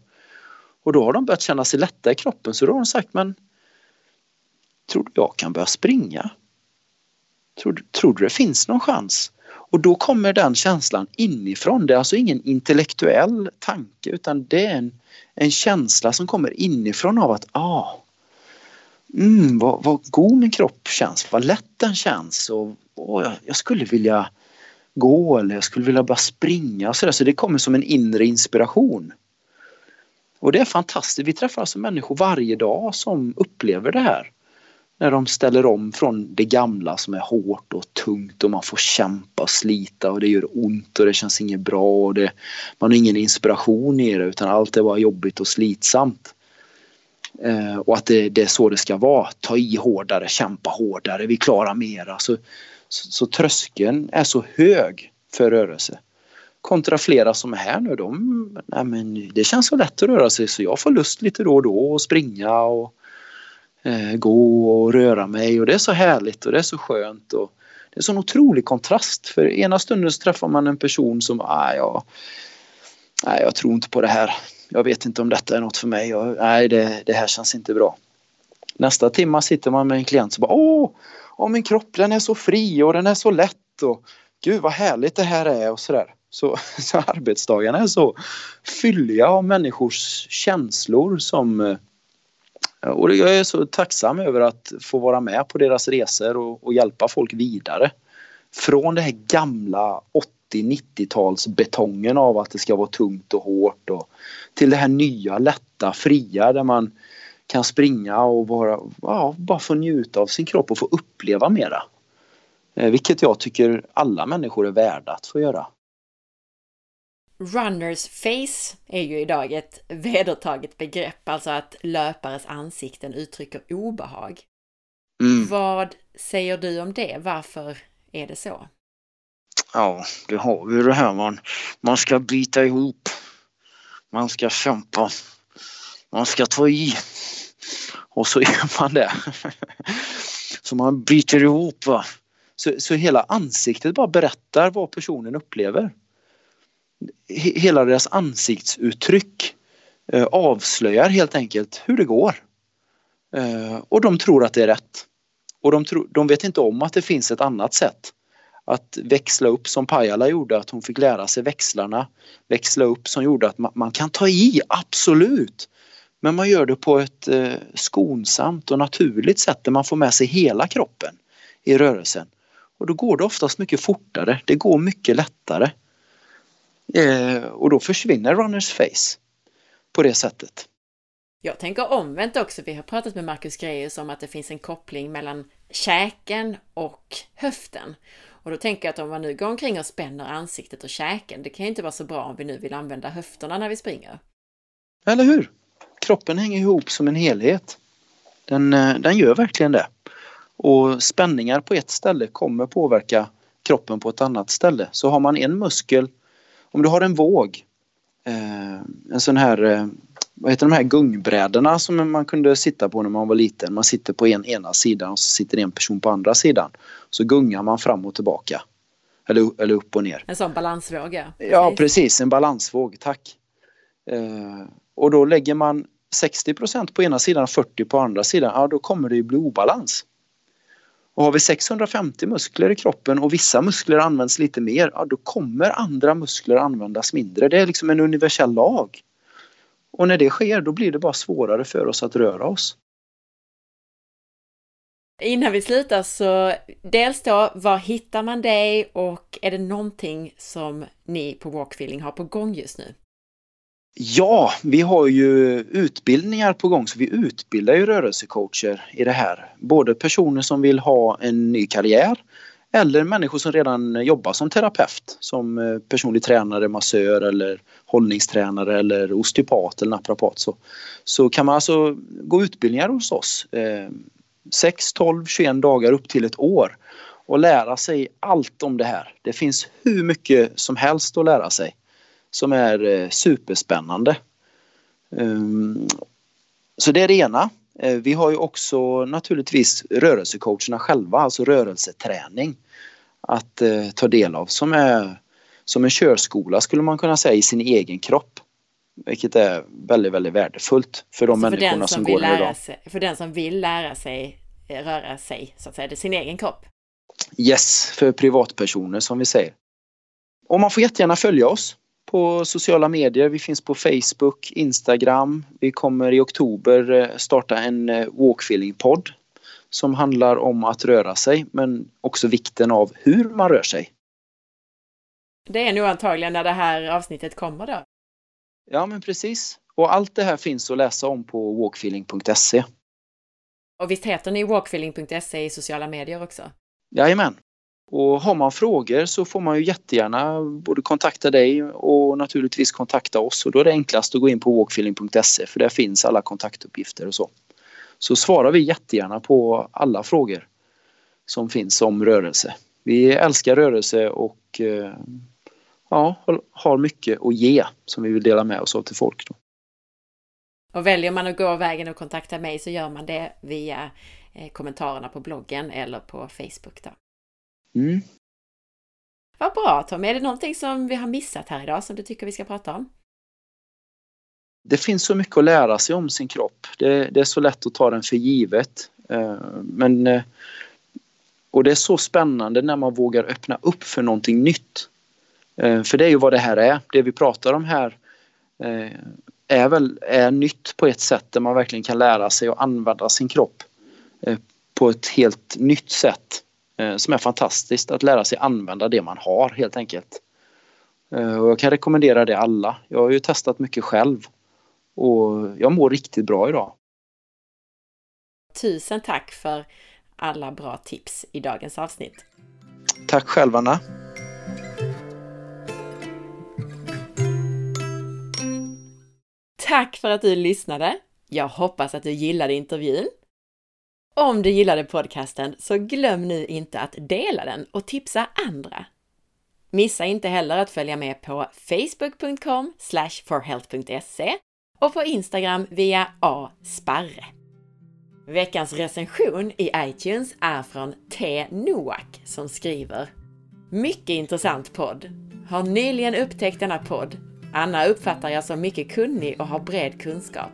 Och då har de börjat känna sig lätta i kroppen så då har de sagt men Tror du jag kan börja springa? Tror, tror du det finns någon chans? Och då kommer den känslan inifrån. Det är alltså ingen intellektuell tanke utan det är en, en känsla som kommer inifrån av att ah, mm, vad, vad god min kropp känns, vad lätt den känns och, och jag, jag skulle vilja gå eller jag skulle vilja bara springa och sådär. Så det kommer som en inre inspiration. Och det är fantastiskt. Vi träffar alltså människor varje dag som upplever det här. När de ställer om från det gamla som är hårt och tungt och man får kämpa och slita och det gör ont och det känns inget bra och det, man har ingen inspiration i det utan allt är bara jobbigt och slitsamt. Eh, och att det, det, är så det ska vara. Ta i hårdare, kämpa hårdare, vi klarar mera. Så så, så tröskeln är så hög för rörelse. Kontra flera som är här nu, de, nej men det känns så lätt att röra sig så jag får lust lite då och då att springa och eh, gå och röra mig och det är så härligt och det är så skönt. Och det är så en otrolig kontrast för ena stunden så träffar man en person som, ah, ja, nej jag tror inte på det här. Jag vet inte om detta är något för mig. Jag, nej det, det här känns inte bra. Nästa timma sitter man med en klient som bara åh, åh min kropp den är så fri och den är så lätt och gud vad härligt det här är och sådär. Så, så arbetsdagarna är så fylliga av människors känslor som eh, och jag är så tacksam över att få vara med på deras resor och, och hjälpa folk vidare. Från det här gamla 80-90-tals betongen av att det ska vara tungt och hårt och till det här nya lätta fria där man kan springa och bara, ja, bara få njuta av sin kropp och få uppleva mera. Eh, vilket jag tycker alla människor är värda att få göra. Runners face är ju idag ett vedertaget begrepp, alltså att löpares ansikten uttrycker obehag. Mm. Vad säger du om det? Varför är det så? Ja, det har vi det här man, man ska bita ihop. Man ska kämpa. Man ska ta i. Och så gör man det. Så man biter ihop. Va? Så, så hela ansiktet bara berättar vad personen upplever. Hela deras ansiktsuttryck eh, avslöjar helt enkelt hur det går. Eh, och de tror att det är rätt. Och de, tro, de vet inte om att det finns ett annat sätt att växla upp som Pajala gjorde, att hon fick lära sig växlarna. Växla upp som gjorde att man, man kan ta i, absolut. Men man gör det på ett eh, skonsamt och naturligt sätt där man får med sig hela kroppen i rörelsen. Och då går det oftast mycket fortare. Det går mycket lättare. Eh, och då försvinner runners face på det sättet. Jag tänker omvänt också. Vi har pratat med Marcus Greus om att det finns en koppling mellan käken och höften. Och då tänker jag att om man nu går omkring och spänner ansiktet och käken, det kan ju inte vara så bra om vi nu vill använda höfterna när vi springer. Eller hur? Kroppen hänger ihop som en helhet. Den, eh, den gör verkligen det. Och spänningar på ett ställe kommer påverka kroppen på ett annat ställe. Så har man en muskel, om du har en våg, eh, en sån här, eh, vad heter de här gungbrädorna som man kunde sitta på när man var liten. Man sitter på en ena sidan och så sitter en person på andra sidan. Så gungar man fram och tillbaka. Eller, eller upp och ner. En sån balansvåg ja. Precis. Ja precis, en balansvåg, tack. Eh, och då lägger man 60% på ena sidan och 40 på andra sidan, ja då kommer det ju bli obalans. Och har vi 650 muskler i kroppen och vissa muskler används lite mer, ja då kommer andra muskler användas mindre. Det är liksom en universell lag. Och när det sker då blir det bara svårare för oss att röra oss. Innan vi slutar så dels då, var hittar man dig och är det någonting som ni på Walkfeeling har på gång just nu? Ja, vi har ju utbildningar på gång så vi utbildar ju rörelsecoacher i det här. Både personer som vill ha en ny karriär eller människor som redan jobbar som terapeut, som eh, personlig tränare, massör eller hållningstränare eller osteopat eller naprapat. Så, så kan man alltså gå utbildningar hos oss. Eh, 6, 12, 21 dagar upp till ett år och lära sig allt om det här. Det finns hur mycket som helst att lära sig som är eh, superspännande. Ehm, så det är det ena. Eh, vi har ju också naturligtvis rörelsecoacherna själva, alltså rörelseträning att eh, ta del av som är som en körskola skulle man kunna säga i sin egen kropp. Vilket är väldigt, väldigt värdefullt för de alltså för människorna som, som går där idag. Sig, för den som vill lära sig röra sig, så att säga, det sin egen kropp. Yes, för privatpersoner som vi säger. Och man får jättegärna följa oss på sociala medier. Vi finns på Facebook, Instagram. Vi kommer i oktober eh, starta en eh, walkfeeling-podd som handlar om att röra sig men också vikten av hur man rör sig. Det är nog antagligen när det här avsnittet kommer då? Ja men precis. Och allt det här finns att läsa om på walkfeeling.se. Och visst heter ni walkfeeling.se i sociala medier också? Jajamän. Och har man frågor så får man ju jättegärna både kontakta dig och naturligtvis kontakta oss och då är det enklast att gå in på walkfeeling.se för där finns alla kontaktuppgifter och så. Så svarar vi jättegärna på alla frågor som finns om rörelse. Vi älskar rörelse och eh, ja, har mycket att ge som vi vill dela med oss av till folk. Då. Och väljer man att gå vägen och kontakta mig så gör man det via eh, kommentarerna på bloggen eller på Facebook. Då. Mm. Vad bra Tom! Är det någonting som vi har missat här idag som du tycker vi ska prata om? Det finns så mycket att lära sig om sin kropp. Det, det är så lätt att ta den för givet. Eh, men, eh, och det är så spännande när man vågar öppna upp för någonting nytt. Eh, för det är ju vad det här är. Det vi pratar om här är väl är nytt på ett sätt där man verkligen kan lära sig att använda sin kropp på ett helt nytt sätt som är fantastiskt att lära sig använda det man har helt enkelt. Eh, och jag kan rekommendera det alla. Jag har ju testat mycket själv och jag mår riktigt bra idag. Tusen tack för alla bra tips i dagens avsnitt. Tack själv Anna. Tack för att du lyssnade. Jag hoppas att du gillade intervjun om du gillade podcasten så glöm nu inte att dela den och tipsa andra. Missa inte heller att följa med på facebook.com forhealth.se och på Instagram via asparre. Veckans recension i iTunes är från T. Noak som skriver Mycket intressant podd. Har nyligen upptäckt denna podd. Anna uppfattar jag som mycket kunnig och har bred kunskap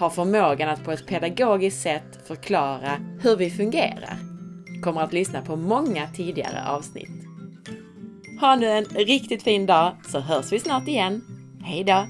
har förmågan att på ett pedagogiskt sätt förklara hur vi fungerar. Kommer att lyssna på många tidigare avsnitt. Ha nu en riktigt fin dag så hörs vi snart igen. Hejdå!